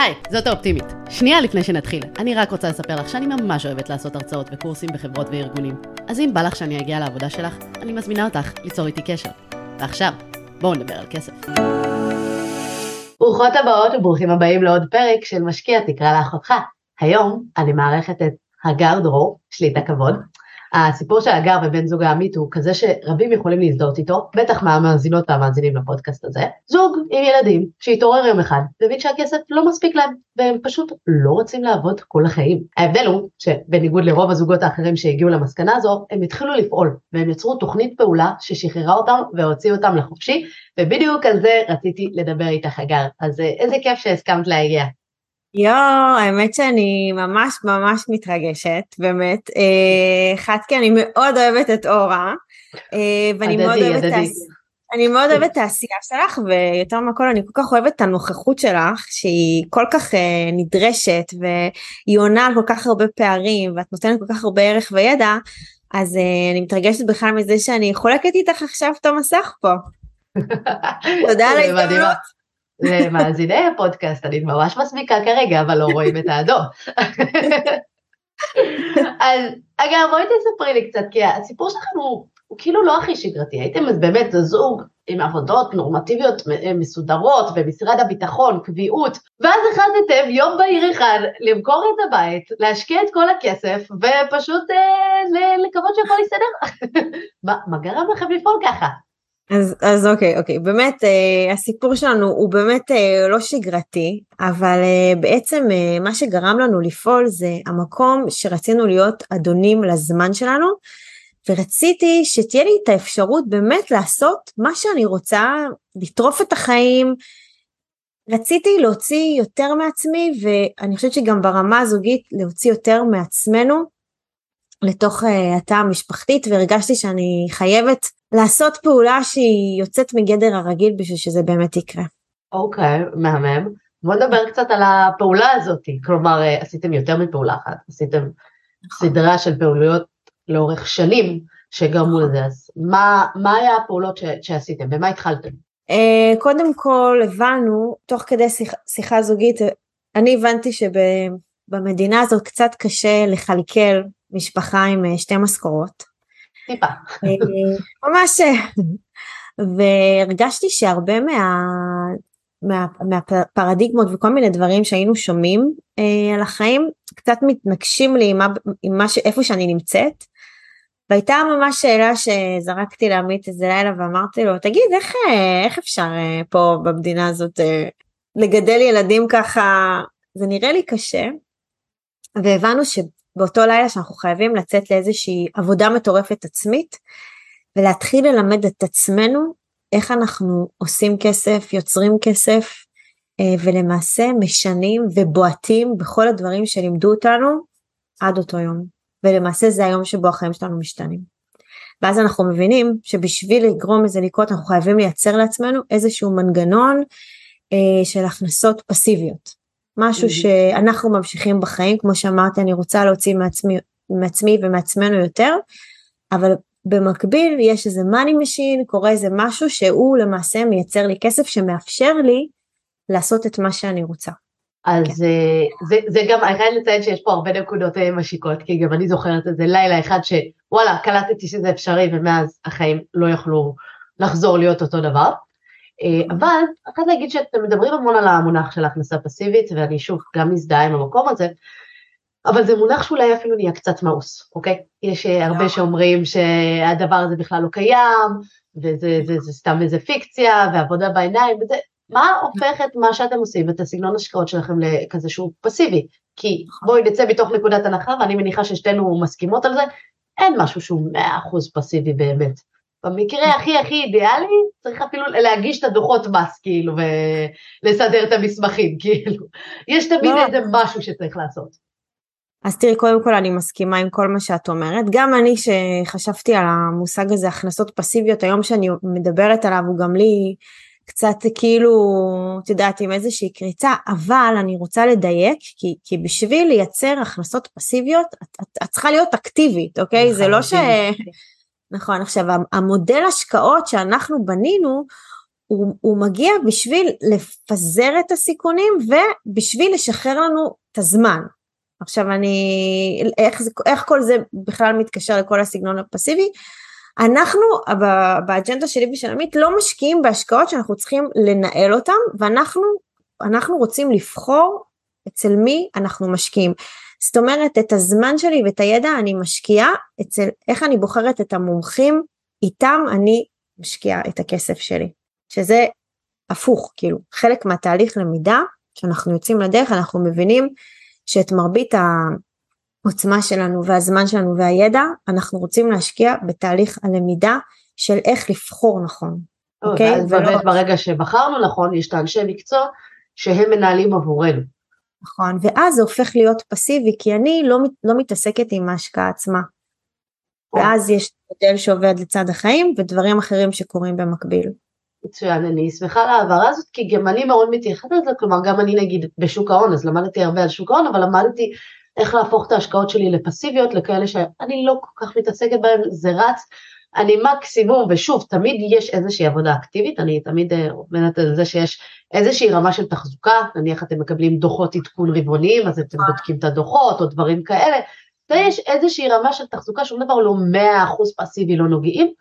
היי, זאת האופטימית. שנייה לפני שנתחיל, אני רק רוצה לספר לך שאני ממש אוהבת לעשות הרצאות וקורסים בחברות וארגונים. אז אם בא לך שאני אגיע לעבודה שלך, אני מזמינה אותך ליצור איתי קשר. ועכשיו, בואו נדבר על כסף. ברוכות הבאות וברוכים הבאים לעוד פרק של משקיע תקרא לאחותך. היום אני מארחת את הגר דרור, יש לי את הכבוד, הסיפור של הגר ובן זוג העמית הוא כזה שרבים יכולים להזדהות איתו, בטח מהמאזינות והמאזינים לפודקאסט הזה. זוג עם ילדים שהתעורר יום אחד והבין שהכסף לא מספיק להם והם פשוט לא רוצים לעבוד כל החיים. ההבדל הוא שבניגוד לרוב הזוגות האחרים שהגיעו למסקנה הזו, הם התחילו לפעול והם יצרו תוכנית פעולה ששחררה אותם והוציאו אותם לחופשי ובדיוק על זה רציתי לדבר איתך הגר. אז אה, איזה כיף שהסכמת להגיע. יואו, האמת שאני ממש ממש מתרגשת, באמת. אה, אחת כי אני מאוד אוהבת את אורה, אה, ואני מאוד אוהבת את אני מאוד אוהבת את העשייה שלך, ויותר מהכל אני כל כך אוהבת את הנוכחות שלך, שהיא כל כך uh, נדרשת, והיא עונה על כל כך הרבה פערים, ואת נותנת כל כך הרבה ערך וידע, אז uh, אני מתרגשת בכלל מזה שאני חולקת איתך עכשיו את המסך פה. תודה על ההזדמנות. למאזיני הפודקאסט, אני ממש מסמיקה כרגע, אבל לא רואים את האדום. אז אגב, בואי תספרי לי קצת, כי הסיפור שלכם הוא, הוא כאילו לא הכי שגרתי, הייתם אז באמת זוג עם עבודות נורמטיביות מסודרות במשרד הביטחון, קביעות, ואז החלטתם יום בהיר אחד למכור את הבית, להשקיע את כל הכסף, ופשוט אה, לקוות שהכל יסתדר. מה, מה גרם לכם לפעול ככה? אז, אז אוקיי, אוקיי, באמת אה, הסיפור שלנו הוא באמת אה, לא שגרתי, אבל אה, בעצם אה, מה שגרם לנו לפעול זה המקום שרצינו להיות אדונים לזמן שלנו, ורציתי שתהיה לי את האפשרות באמת לעשות מה שאני רוצה, לטרוף את החיים. רציתי להוציא יותר מעצמי, ואני חושבת שגם ברמה הזוגית להוציא יותר מעצמנו לתוך uh, התא המשפחתית, והרגשתי שאני חייבת לעשות פעולה שהיא יוצאת מגדר הרגיל בשביל שזה באמת יקרה. אוקיי, okay, מהמם. בוא נדבר קצת על הפעולה הזאת, כלומר אה, עשיתם יותר מפעולה אחת, עשיתם נכון. סדרה של פעולויות לאורך שנים שגרמו לזה, אז מה, מה היה הפעולות ש, שעשיתם, במה התחלתם? Uh, קודם כל הבנו, תוך כדי שיח, שיחה זוגית, אני הבנתי שבמדינה הזאת קצת קשה לכלכל משפחה עם uh, שתי משכורות. טיפה. אה, ממש, והרגשתי שהרבה מה, מה, מהפרדיגמות וכל מיני דברים שהיינו שומעים אה, על החיים קצת מתנגשים לי עם, מה, עם מה ש, איפה שאני נמצאת. והייתה ממש שאלה שזרקתי לעמית איזה לילה ואמרתי לו תגיד איך, אה, איך אפשר אה, פה במדינה הזאת לגדל ילדים ככה זה נראה לי קשה. והבנו ש, באותו לילה שאנחנו חייבים לצאת לאיזושהי עבודה מטורפת עצמית ולהתחיל ללמד את עצמנו איך אנחנו עושים כסף, יוצרים כסף אה, ולמעשה משנים ובועטים בכל הדברים שלימדו אותנו עד אותו יום ולמעשה זה היום שבו החיים שלנו משתנים. ואז אנחנו מבינים שבשביל לגרום לזה לקרות אנחנו חייבים לייצר לעצמנו איזשהו מנגנון אה, של הכנסות פסיביות. משהו mm-hmm. שאנחנו ממשיכים בחיים, כמו שאמרתי, אני רוצה להוציא מעצמי, מעצמי ומעצמנו יותר, אבל במקביל יש איזה money machine, קורה איזה משהו שהוא למעשה מייצר לי כסף שמאפשר לי לעשות את מה שאני רוצה. אז כן. זה, אה, זה, זה גם, אני חייבת לציין שיש פה הרבה נקודות אה, משיקות, כי גם אני זוכרת את זה לילה אחד שוואלה, קלטתי שזה אפשרי ומאז החיים לא יכלו לחזור להיות אותו דבר. אה, אבל אני חייבת להגיד שאתם מדברים המון על המונח של הכנסה פסיבית, ואני שוב גם מזדהה עם המקום הזה, אבל זה מונח שאולי אפילו נהיה קצת מאוס, אוקיי? יש אה, הרבה שאומרים שהדבר הזה בכלל לא קיים, וזה זה, זה סתם איזה פיקציה, ועבודה בעיניים, וזה, מה הופך את מה שאתם עושים, את הסגנון השקעות שלכם לכזה שהוא פסיבי? כי בואי נצא מתוך נקודת הנחה, ואני מניחה ששתינו מסכימות על זה, אין משהו שהוא 100% פסיבי באמת. במקרה הכי הכי אידיאלי צריך אפילו להגיש את הדוחות מס כאילו ולסדר את המסמכים כאילו יש תמיד לא. איזה משהו שצריך לעשות. אז תראי קודם כל אני מסכימה עם כל מה שאת אומרת גם אני שחשבתי על המושג הזה הכנסות פסיביות היום שאני מדברת עליו הוא גם לי קצת כאילו את יודעת עם איזושהי קריצה אבל אני רוצה לדייק כי, כי בשביל לייצר הכנסות פסיביות את, את, את צריכה להיות אקטיבית אוקיי זה לא ש... נכון, עכשיו המודל השקעות שאנחנו בנינו הוא, הוא מגיע בשביל לפזר את הסיכונים ובשביל לשחרר לנו את הזמן. עכשיו אני, איך, איך כל זה בכלל מתקשר לכל הסגנון הפסיבי? אנחנו באג'נדה שלי ושל עמית לא משקיעים בהשקעות שאנחנו צריכים לנהל אותן ואנחנו אנחנו רוצים לבחור אצל מי אנחנו משקיעים. זאת אומרת את הזמן שלי ואת הידע אני משקיעה אצל איך אני בוחרת את המומחים איתם אני משקיעה את הכסף שלי שזה הפוך כאילו חלק מהתהליך למידה כשאנחנו יוצאים לדרך אנחנו מבינים שאת מרבית העוצמה שלנו והזמן שלנו והידע אנחנו רוצים להשקיע בתהליך הלמידה של איך לבחור נכון. אוקיי? אז ולא... באמת ברגע שבחרנו נכון יש את האנשי מקצוע שהם מנהלים עבורנו. נכון, ואז זה הופך להיות פסיבי כי אני לא, לא מתעסקת עם ההשקעה עצמה. ואז יש מודל שעובד לצד החיים ודברים אחרים שקורים במקביל. מצוין, אני שמחה על ההעברה הזאת, כי גם אני מאוד מתייחסת לזה, כלומר גם אני נגיד בשוק ההון, אז למדתי הרבה על שוק ההון, אבל למדתי איך להפוך את ההשקעות שלי לפסיביות, לכאלה שאני לא כל כך מתעסקת בהן, זה רץ, אני מקסימום, ושוב, תמיד יש איזושהי עבודה אקטיבית, אני תמיד אה, עובדת על זה שיש איזושהי רמה של תחזוקה, נניח אתם מקבלים דוחות עדכון רבעוניים, אז אתם בודקים את הדוחות או דברים כאלה, ויש איזושהי רמה של תחזוקה, שום דבר לא 100% פסיבי, לא נוגעים,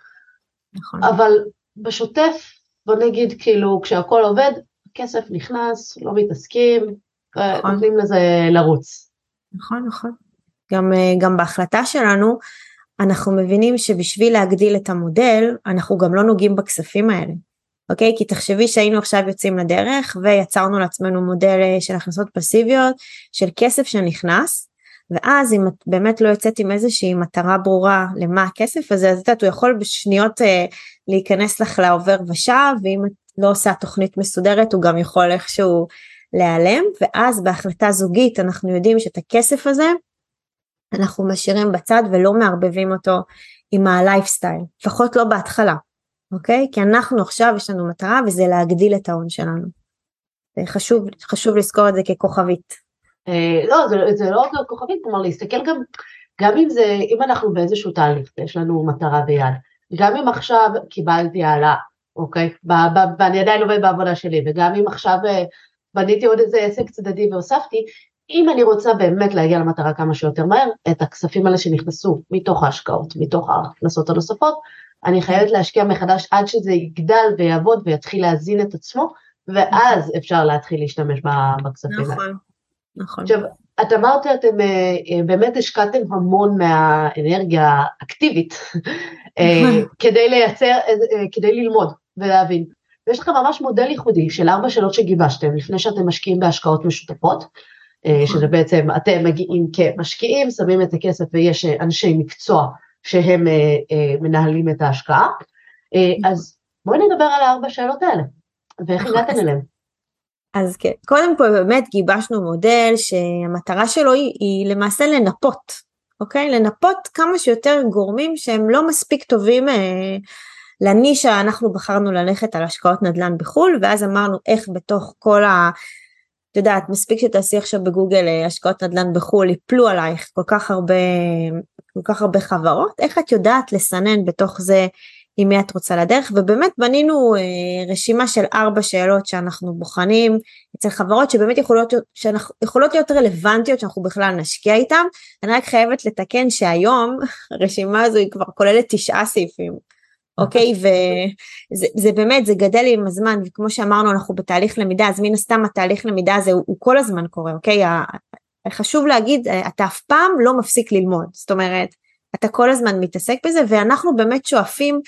נכון. אבל בשוטף בוא נגיד כאילו כשהכול עובד, כסף נכנס, לא מתעסקים, נכון. נותנים לזה לרוץ. נכון, נכון. גם, אה, גם בהחלטה שלנו, אנחנו מבינים שבשביל להגדיל את המודל, אנחנו גם לא נוגעים בכספים האלה. אוקיי? כי תחשבי שהיינו עכשיו יוצאים לדרך ויצרנו לעצמנו מודל אה, של הכנסות פסיביות של כסף שנכנס, ואז אם את באמת לא יוצאת עם איזושהי מטרה ברורה למה הכסף הזה, אז את יודעת, הוא יכול בשניות אה, להיכנס לך לעובר ושב, ואם את לא עושה תוכנית מסודרת, הוא גם יכול איכשהו להיעלם, ואז בהחלטה זוגית אנחנו יודעים שאת הכסף הזה, אנחנו משאירים בצד ולא מערבבים אותו עם הלייפסטייל, לפחות לא בהתחלה, אוקיי? כי אנחנו עכשיו יש לנו מטרה וזה להגדיל את ההון שלנו. חשוב, חשוב לזכור את זה ככוכבית. אה, לא, זה, זה לא רק כוכבית, כלומר להסתכל גם, גם אם זה, אם אנחנו באיזשהו תהליך, יש לנו מטרה ביד, גם אם עכשיו קיבלתי העלאה, אוקיי, ואני עדיין עובד בעבודה שלי, וגם אם עכשיו אה, בניתי עוד איזה עסק צדדי והוספתי, אם אני רוצה באמת להגיע למטרה כמה שיותר מהר, את הכספים האלה שנכנסו מתוך ההשקעות, מתוך ההכנסות הנוספות, אני חייבת להשקיע מחדש עד שזה יגדל ויעבוד ויתחיל להזין את עצמו, ואז אפשר להתחיל להשתמש בכספים האלה. נכון. נכון. עכשיו, את אמרת, אתם אה, אה, באמת השקעתם המון מהאנרגיה האקטיבית אה, נכון. כדי לייצר, כדי ללמוד ולהבין. ויש לכם ממש מודל ייחודי של ארבע שאלות שגיבשתם לפני שאתם משקיעים בהשקעות משותפות. שזה בעצם אתם מגיעים כמשקיעים, שמים את הכסף ויש אנשי מקצוע שהם מנהלים את ההשקעה. אז בואי נדבר על הארבע שאלות האלה, ואיך הגעתם אליהם. אז כן, קודם כל באמת גיבשנו מודל שהמטרה שלו היא, היא למעשה לנפות, אוקיי? לנפות כמה שיותר גורמים שהם לא מספיק טובים אה, לנישה, אנחנו בחרנו ללכת על השקעות נדל"ן בחו"ל, ואז אמרנו איך בתוך כל ה... את יודעת, מספיק שתעשי עכשיו בגוגל אה, השקעות נדל"ן בחו"ל, יפלו עלייך כל כך הרבה, כל כך הרבה חברות, איך את יודעת לסנן בתוך זה עם מי את רוצה לדרך? ובאמת בנינו אה, רשימה של ארבע שאלות שאנחנו בוחנים אצל חברות שבאמת יכולות, שאנחנו, יכולות להיות רלוונטיות שאנחנו בכלל נשקיע איתם אני רק חייבת לתקן שהיום הרשימה הזו היא כבר כוללת תשעה סעיפים אוקיי? וזה באמת זה גדל עם הזמן וכמו שאמרנו אנחנו בתהליך למידה אז מן הסתם התהליך למידה הזה הוא, הוא כל הזמן קורה אוקיי? חשוב להגיד אתה אף פעם לא מפסיק ללמוד. זאת אומרת אתה כל הזמן מתעסק בזה ואנחנו באמת שואפים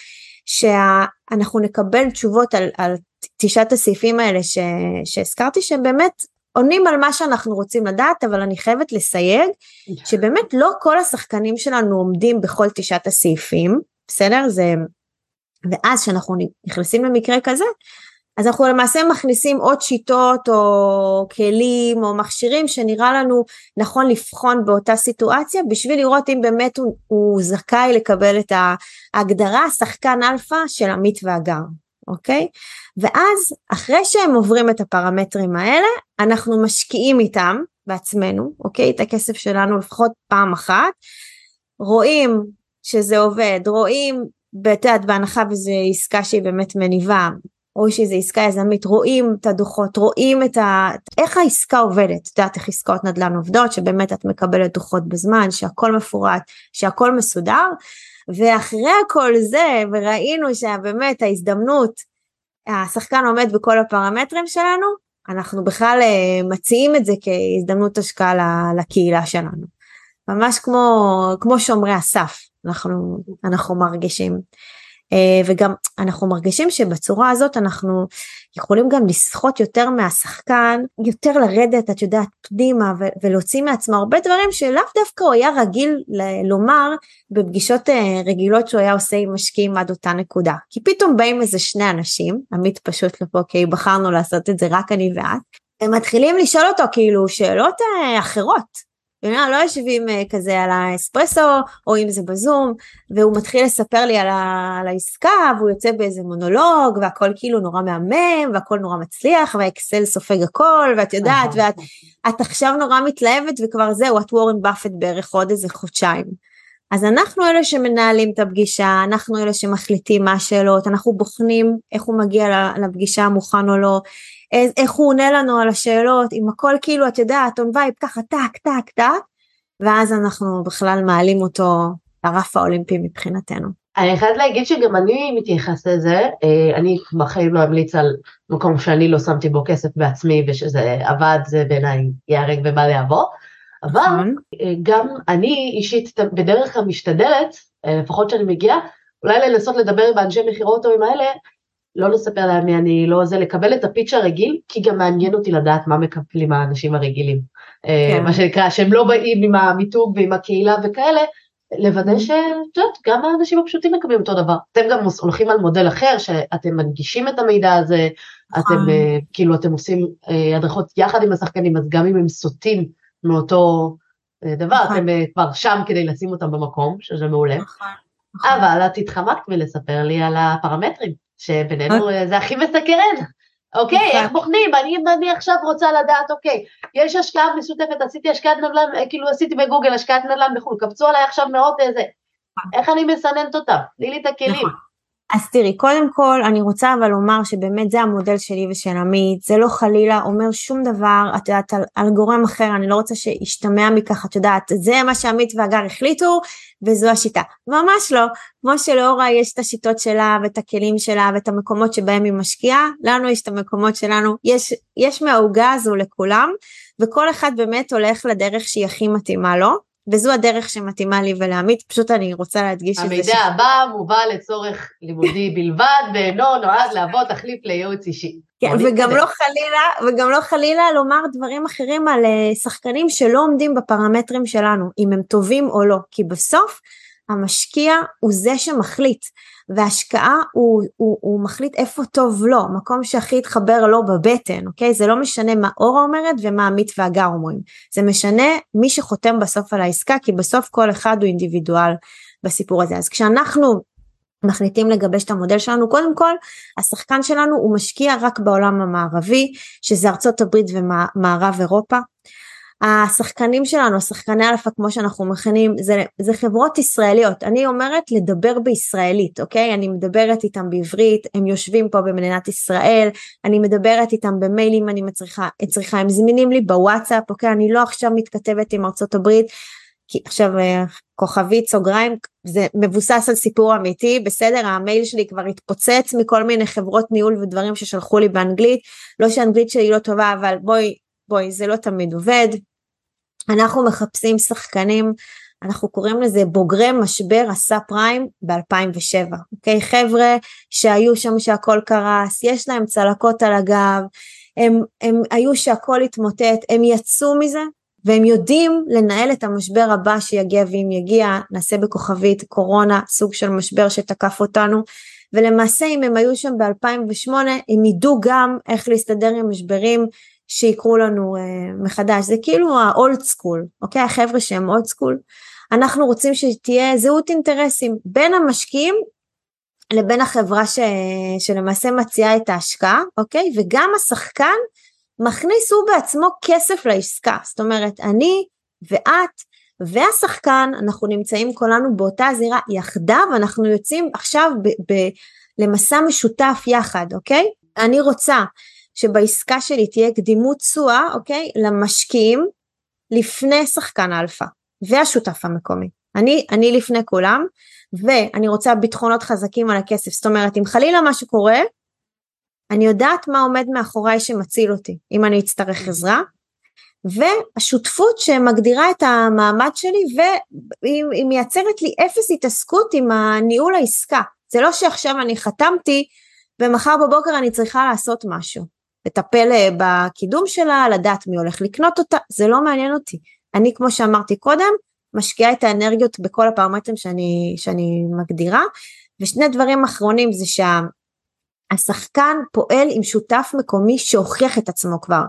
שאנחנו נקבל תשובות על, על תשעת הסעיפים האלה ש, שהזכרתי שהם באמת עונים על מה שאנחנו רוצים לדעת אבל אני חייבת לסייג שבאמת לא כל השחקנים שלנו עומדים בכל תשעת הסעיפים בסדר? זה ואז כשאנחנו נכנסים למקרה כזה אז אנחנו למעשה מכניסים עוד שיטות או כלים או מכשירים שנראה לנו נכון לבחון באותה סיטואציה בשביל לראות אם באמת הוא, הוא זכאי לקבל את ההגדרה שחקן אלפא של עמית והגר, אוקיי? ואז אחרי שהם עוברים את הפרמטרים האלה אנחנו משקיעים איתם בעצמנו, אוקיי? את הכסף שלנו לפחות פעם אחת, רואים שזה עובד, רואים, את יודעת, בהנחה וזו עסקה שהיא באמת מניבה, או שזו עסקה יזמית, רואים את הדוחות, רואים את ה... איך העסקה עובדת, את יודעת איך עסקאות נדל"ן עובדות, שבאמת את מקבלת דוחות בזמן, שהכל מפורט, שהכל מסודר, ואחרי כל זה, וראינו שבאמת ההזדמנות, השחקן עומד בכל הפרמטרים שלנו, אנחנו בכלל אה, מציעים את זה כהזדמנות השקעה לקהילה שלנו. ממש כמו, כמו שומרי הסף, אנחנו, אנחנו מרגישים. אה, וגם אנחנו מרגישים שבצורה הזאת אנחנו יכולים גם לסחוט יותר מהשחקן, יותר לרדת, את יודעת, פנימה ולהוציא מעצמו הרבה דברים שלאו דווקא הוא היה רגיל לומר בפגישות אה, רגילות שהוא היה עושה עם משקיעים עד אותה נקודה. כי פתאום באים איזה שני אנשים, עמית פשוט לפה כי בחרנו לעשות את זה רק אני ואת, הם מתחילים לשאול אותו כאילו שאלות אה, אחרות. לא יושבים אה, כזה על האספרסו או אם זה בזום והוא מתחיל לספר לי על, ה, על העסקה והוא יוצא באיזה מונולוג והכל כאילו נורא מהמם והכל נורא מצליח והאקסל סופג הכל ואת יודעת ואת את עכשיו נורא מתלהבת וכבר זהו את וורן באפט בערך עוד איזה חודשיים. אז אנחנו אלה שמנהלים את הפגישה, אנחנו אלה שמחליטים מה השאלות, אנחנו בוחנים איך הוא מגיע לפגישה מוכן או לא, איך הוא עונה לנו על השאלות, עם הכל כאילו, את יודעת, און וייב ככה טק טק טק, ואז אנחנו בכלל מעלים אותו לרף האולימפי מבחינתנו. אני חייבת להגיד שגם אני מתייחסת לזה, אה, אני בחיים לא אמליץ על מקום שאני לא שמתי בו כסף בעצמי ושזה עבד, זה בעיניי ייהרג ובל יעבור, אבל נכון. אה, גם אני אישית בדרך כלל משתדלת, אה, לפחות כשאני מגיעה, אולי לנסות לדבר עם האנשי מכירות או עם האלה, לא לספר להם מי אני, לא זה, לקבל את הפיץ' הרגיל, כי גם מעניין אותי לדעת מה מקבלים האנשים הרגילים. אה, כן. מה שנקרא, שהם לא באים עם המיתוג ועם הקהילה וכאלה, לוודא mm-hmm. שאת יודעת, גם האנשים הפשוטים מקבלים אותו דבר. אתם גם הולכים על מודל אחר, שאתם מנגישים את המידע הזה, אתם נכון. אה, כאילו, אתם עושים אה, הדרכות יחד עם השחקנים, אז גם אם הם סוטים מאותו דבר, נכון. אתם כבר שם כדי לשים אותם במקום, שזה מעולה. אבל את התחמקת מלספר לי על הפרמטרים. שבינינו אה, זה הכי מסקרן. אוקיי, איך בוחנים? אני, אני עכשיו רוצה לדעת, אוקיי, יש השקעה משותפת, עשיתי השקעת נדל"ן, אה, כאילו עשיתי בגוגל השקעת נדל"ן בחו"ל, קפצו עליי עכשיו מאות איזה, נכון. איך אני מסננת אותם? תני לי את הכלים. אז תראי, קודם כל אני רוצה אבל לומר שבאמת זה המודל שלי ושל עמית, זה לא חלילה אומר שום דבר, את יודעת, על, על גורם אחר, אני לא רוצה שישתמע מכך, את יודעת, זה מה שעמית והגר החליטו וזו השיטה. ממש לא, כמו שלאורה יש את השיטות שלה ואת הכלים שלה ואת המקומות שבהם היא משקיעה, לנו יש את המקומות שלנו, יש, יש מהעוגה הזו לכולם, וכל אחד באמת הולך לדרך שהיא הכי מתאימה לו. וזו הדרך שמתאימה לי ולעמית, פשוט אני רוצה להדגיש את זה. המידע הבא מובא לצורך לימודי בלבד, ואינו נועד להוות תחליף לייעוץ אישי. כן, וגם לא חלילה, וגם לא חלילה לומר דברים אחרים על אה, שחקנים שלא עומדים בפרמטרים שלנו, אם הם טובים או לא, כי בסוף המשקיע הוא זה שמחליט. והשקעה הוא, הוא, הוא מחליט איפה טוב לו, מקום שהכי יתחבר לו בבטן, אוקיי? זה לא משנה מה אורה אומרת ומה עמית והגר אומרים, זה משנה מי שחותם בסוף על העסקה, כי בסוף כל אחד הוא אינדיבידואל בסיפור הזה. אז כשאנחנו מחליטים לגבש את המודל שלנו, קודם כל השחקן שלנו הוא משקיע רק בעולם המערבי, שזה ארצות הברית ומערב אירופה. השחקנים שלנו, השחקני אלפא כמו שאנחנו מכנים, זה, זה חברות ישראליות. אני אומרת לדבר בישראלית, אוקיי? אני מדברת איתם בעברית, הם יושבים פה במדינת ישראל, אני מדברת איתם במיילים, אני מצריכה, צריכה, הם זמינים לי בוואטסאפ, אוקיי? אני לא עכשיו מתכתבת עם ארצות הברית, כי עכשיו אה, כוכבית סוגריים, זה מבוסס על סיפור אמיתי, בסדר, המייל שלי כבר התפוצץ מכל מיני חברות ניהול ודברים ששלחו לי באנגלית, לא שאנגלית שלי לא טובה, אבל בואי, בואי, זה לא תמיד עובד. אנחנו מחפשים שחקנים, אנחנו קוראים לזה בוגרי משבר הסאב פריים ב-2007, אוקיי? חבר'ה שהיו שם שהכל קרס, יש להם צלקות על הגב, הם, הם היו שהכל התמוטט, הם יצאו מזה והם יודעים לנהל את המשבר הבא שיגיע ואם יגיע נעשה בכוכבית קורונה סוג של משבר שתקף אותנו ולמעשה אם הם היו שם ב-2008 הם ידעו גם איך להסתדר עם משברים שיקרו לנו uh, מחדש, זה כאילו ה old school, אוקיי? החבר'ה שהם old school, אנחנו רוצים שתהיה זהות אינטרסים בין המשקיעים לבין החברה ש... שלמעשה מציעה את ההשקעה, אוקיי? וגם השחקן מכניס הוא בעצמו כסף לעסקה, זאת אומרת, אני ואת והשחקן, אנחנו נמצאים כולנו באותה זירה יחדיו, אנחנו יוצאים עכשיו ב... ב... למסע משותף יחד, אוקיי? אני רוצה שבעסקה שלי תהיה קדימות תשואה, אוקיי? למשקיעים לפני שחקן האלפא והשותף המקומי. אני, אני לפני כולם, ואני רוצה ביטחונות חזקים על הכסף. זאת אומרת, אם חלילה משהו קורה, אני יודעת מה עומד מאחוריי שמציל אותי, אם אני אצטרך עזרה, והשותפות שמגדירה את המעמד שלי והיא מייצרת לי אפס התעסקות עם הניהול העסקה. זה לא שעכשיו אני חתמתי ומחר בבוקר אני צריכה לעשות משהו. לטפל אה, בקידום שלה, לדעת מי הולך לקנות אותה, זה לא מעניין אותי. אני כמו שאמרתי קודם, משקיעה את האנרגיות בכל הפרמטרים שאני, שאני מגדירה. ושני דברים אחרונים זה שהשחקן פועל עם שותף מקומי שהוכיח את עצמו כבר,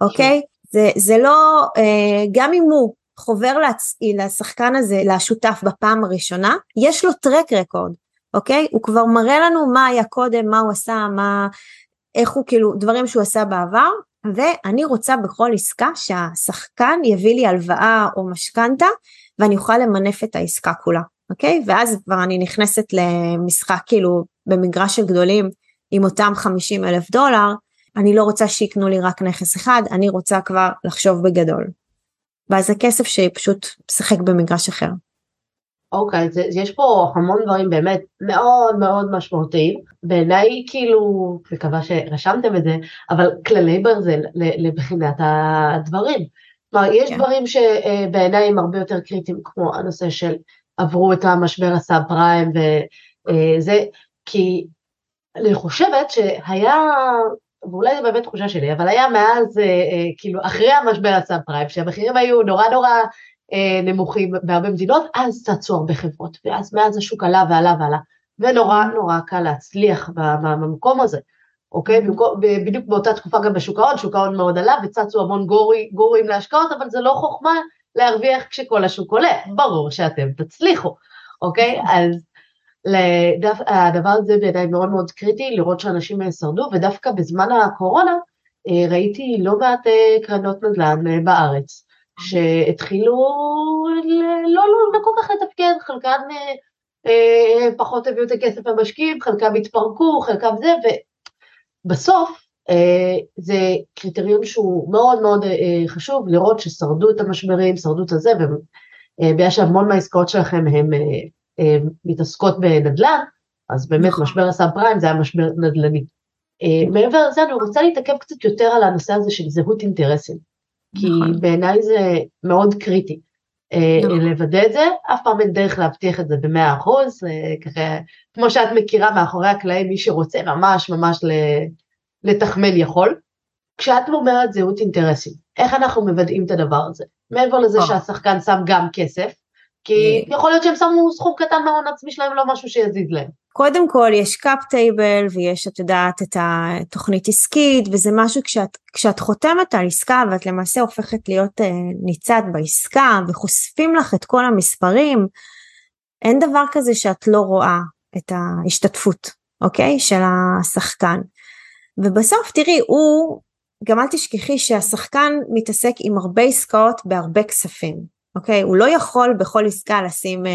אוקיי? זה, זה לא, אה, גם אם הוא חובר לצ... לשחקן הזה, לשותף בפעם הראשונה, יש לו טרק רקורד, אוקיי? הוא כבר מראה לנו מה היה קודם, מה הוא עשה, מה, איך הוא כאילו, דברים שהוא עשה בעבר, ואני רוצה בכל עסקה שהשחקן יביא לי הלוואה או משכנתה, ואני אוכל למנף את העסקה כולה, אוקיי? ואז כבר אני נכנסת למשחק כאילו במגרש של גדולים עם אותם 50 אלף דולר, אני לא רוצה שיקנו לי רק נכס אחד, אני רוצה כבר לחשוב בגדול. ואז הכסף שלי פשוט משחק במגרש אחר. אוקיי, okay, יש פה המון דברים באמת מאוד מאוד משמעותיים. בעיניי כאילו, מקווה שרשמתם את זה, אבל כללי ברזל לבחינת הדברים. כלומר, יש כן. דברים שבעיניי הם הרבה יותר קריטיים, כמו הנושא של עברו את המשבר הסאב פריים וזה, כי אני חושבת שהיה ואולי זו באמת תחושה שלי, אבל היה מאז, אה, אה, כאילו, אחרי המשבר הסאב פריים, שהמחירים היו נורא נורא אה, נמוכים בהרבה מדינות, אז צצו הרבה חברות, ואז מאז השוק עלה ועלה ועלה, ונורא נורא קל להצליח במקום הזה, אוקיי? בדיוק באותה תקופה גם בשוק ההון, שוק ההון מאוד עלה, וצצו המון גורי, גורים להשקעות, אבל זה לא חוכמה להרוויח כשכל השוק עולה, ברור שאתם תצליחו, אוקיי? אז לדף, הדבר הזה בעיניי מאוד מאוד קריטי, לראות שאנשים שרדו, ודווקא בזמן הקורונה אה, ראיתי לא מעט אה, קרנות נדל"ן אה, בארץ, שהתחילו לא, לא, לא כל כך לתפקד, חלקן פחות הביאו את הכסף למשקיעים, חלקם התפרקו, חלקם זה, ובסוף זה קריטריון שהוא מאוד מאוד חשוב, לראות ששרדו את המשברים, שרדו את הזה, ובגלל שהמון מהעסקאות שלכם הם אה, מתעסקות בנדל"ן, אז באמת נכון. משבר הסאב פריים זה היה משבר נדל"ני. אה, מעבר לזה אני רוצה להתעכב קצת יותר על הנושא הזה של זהות אינטרסים, כי נכון. בעיניי זה מאוד קריטי. אה, נכון. לוודא את זה, אף פעם אין דרך להבטיח את זה במאה אחוז, ככה, כמו שאת מכירה מאחורי הקלעים, מי שרוצה ממש ממש לתחמן יכול. כשאת אומרת זהות אינטרסים, איך אנחנו מוודאים את הדבר הזה? מעבר לזה שהשחקן שם גם כסף, כי אה, יכול להיות שהם שמו סכום קטן מההון עצמי שלהם, לא משהו שיזיז להם. קודם כל יש cap table ויש את יודעת את התוכנית עסקית וזה משהו כשאת, כשאת חותמת על עסקה ואת למעשה הופכת להיות אה, ניצת בעסקה וחושפים לך את כל המספרים, אין דבר כזה שאת לא רואה את ההשתתפות, אוקיי? של השחקן. ובסוף תראי, הוא, גם אל תשכחי שהשחקן מתעסק עם הרבה עסקאות בהרבה כספים. אוקיי? הוא לא יכול בכל עסקה לשים אה,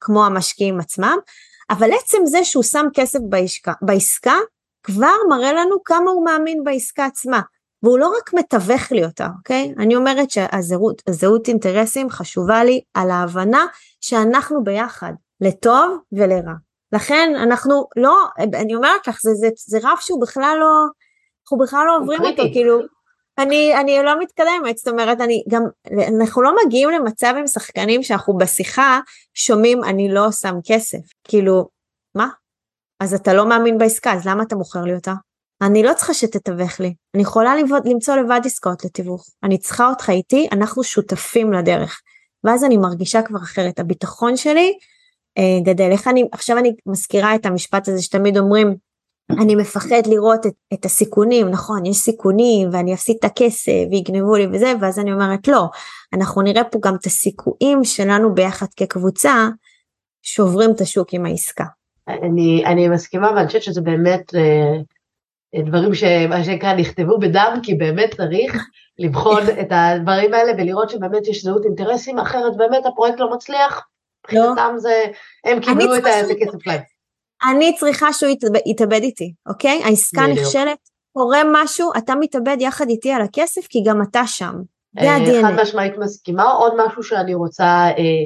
כמו המשקיעים עצמם, אבל עצם זה שהוא שם כסף בעסקה, בעסקה כבר מראה לנו כמה הוא מאמין בעסקה עצמה. והוא לא רק מתווך לי אותה, אוקיי? אני אומרת שהזהות אינטרסים חשובה לי על ההבנה שאנחנו ביחד, לטוב ולרע. לכן אנחנו לא, אני אומרת לך, זה, זה, זה רף שהוא בכלל לא, אנחנו בכלל לא עוברים אותו, כאילו, אני, אני לא מתקדמת, זאת אומרת, אני גם, אנחנו לא מגיעים למצב עם שחקנים שאנחנו בשיחה שומעים אני לא שם כסף, כאילו, מה? אז אתה לא מאמין בעסקה, אז למה אתה מוכר לי אותה? אני לא צריכה שתתווך לי, אני יכולה לבוד, למצוא לבד עסקאות לתיווך, אני צריכה אותך איתי, אנחנו שותפים לדרך, ואז אני מרגישה כבר אחרת, הביטחון שלי אה, גדל, איך אני, עכשיו אני מזכירה את המשפט הזה שתמיד אומרים, אני מפחד לראות את, את הסיכונים, נכון, יש סיכונים ואני אפסיד את הכסף ויגנבו לי וזה, ואז אני אומרת לא, אנחנו נראה פה גם את הסיכויים שלנו ביחד כקבוצה שוברים את השוק עם העסקה. אני, אני מסכימה ואני חושבת שזה באמת אה, דברים שמה שנקרא נכתבו בדם, כי באמת צריך לבחון את הדברים האלה ולראות שבאמת יש זהות אינטרסים, אחרת באמת הפרויקט לא מצליח, לא. מבחינתם זה, הם קיבלו את הכסף שלהם. אני צריכה שהוא יתאבד איתי, אוקיי? העסקה נכשלת, קורה משהו, אתה מתאבד יחד איתי על הכסף, כי גם אתה שם. זה אה, ה-DNA. חד משמעית מסכימה, עוד משהו שאני רוצה אה,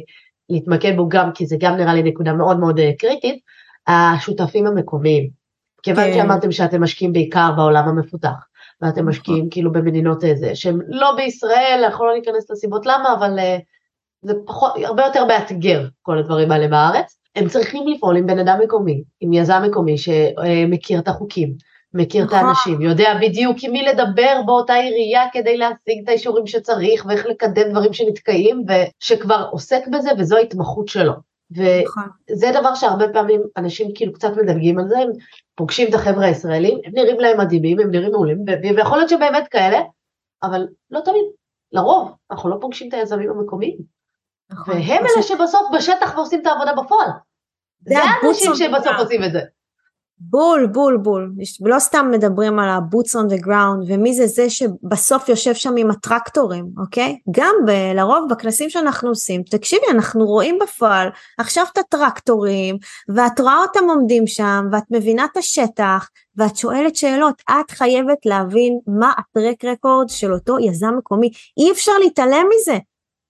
להתמקד בו גם, כי זה גם נראה לי נקודה מאוד מאוד אה, קריטית, השותפים המקומיים. כיוון כן. שאמרתם שאתם משקיעים בעיקר בעולם המפותח, ואתם נכון. משקיעים כאילו במדינות איזה, שהם לא בישראל, אנחנו לא ניכנס לסיבות למה, אבל אה, זה פחות, הרבה יותר מאתגר כל הדברים האלה בארץ. הם צריכים לפעול עם בן אדם מקומי, עם יזם מקומי שמכיר את החוקים, מכיר את נכון. האנשים, יודע בדיוק עם מי לדבר באותה עירייה כדי להשיג את האישורים שצריך ואיך לקדם דברים שנתקעים ושכבר עוסק בזה וזו ההתמחות שלו. נכון. וזה דבר שהרבה פעמים אנשים כאילו קצת מדלגים על זה, הם פוגשים את החבר'ה הישראלים, הם נראים להם מדהימים, הם נראים מעולים, ויכול להיות שבאמת כאלה, אבל לא תמיד, לרוב אנחנו לא פוגשים את היזמים המקומיים. נכון. והם אלה שבסוף בשטח ועושים את העבודה בפועל. זה האנשים שבסוף עושים את זה. בול, בול, בול. לא סתם מדברים על ה-boots on the ground, ומי זה זה שבסוף יושב שם עם הטרקטורים, אוקיי? גם ב- לרוב בכנסים שאנחנו עושים, תקשיבי, אנחנו רואים בפועל עכשיו את הטרקטורים, ואת רואה אותם עומדים שם, ואת מבינה את השטח, ואת שואלת שאלות, את חייבת להבין מה ה track record של אותו יזם מקומי, אי אפשר להתעלם מזה.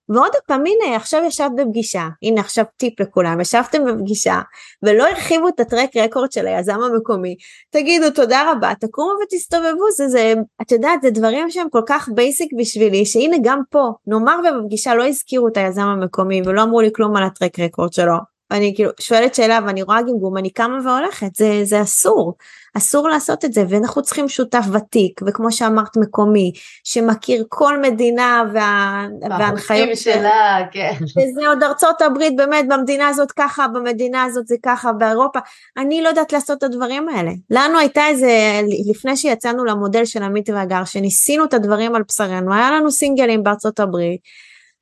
ועוד פעם, הנה, עכשיו ישבת בפגישה, הנה עכשיו טיפ לכולם, ישבתם בפגישה, ולא הרחיבו את ה track record של היזם המקומי, תגידו תודה רבה, תקומו ותסתובבו, זה, זה, את יודעת, זה דברים שהם כל כך basic בשבילי, שהנה גם פה, נאמר ובפגישה לא הזכירו את היזם המקומי, ולא אמרו לי כלום על ה track record שלו, ואני כאילו שואלת שאלה ואני רואה גמגום, אני קמה והולכת, זה, זה אסור, אסור לעשות את זה, ואנחנו צריכים שותף ותיק, וכמו שאמרת מקומי, שמכיר כל מדינה וה, וההנחיות שלה, כן. שזה עוד ארצות הברית, באמת, במדינה הזאת ככה, במדינה הזאת זה ככה, באירופה, אני לא יודעת לעשות את הדברים האלה. לנו הייתה איזה, לפני שיצאנו למודל של עמית והגר, שניסינו את הדברים על בשרנו, היה לנו סינגלים בארצות הברית,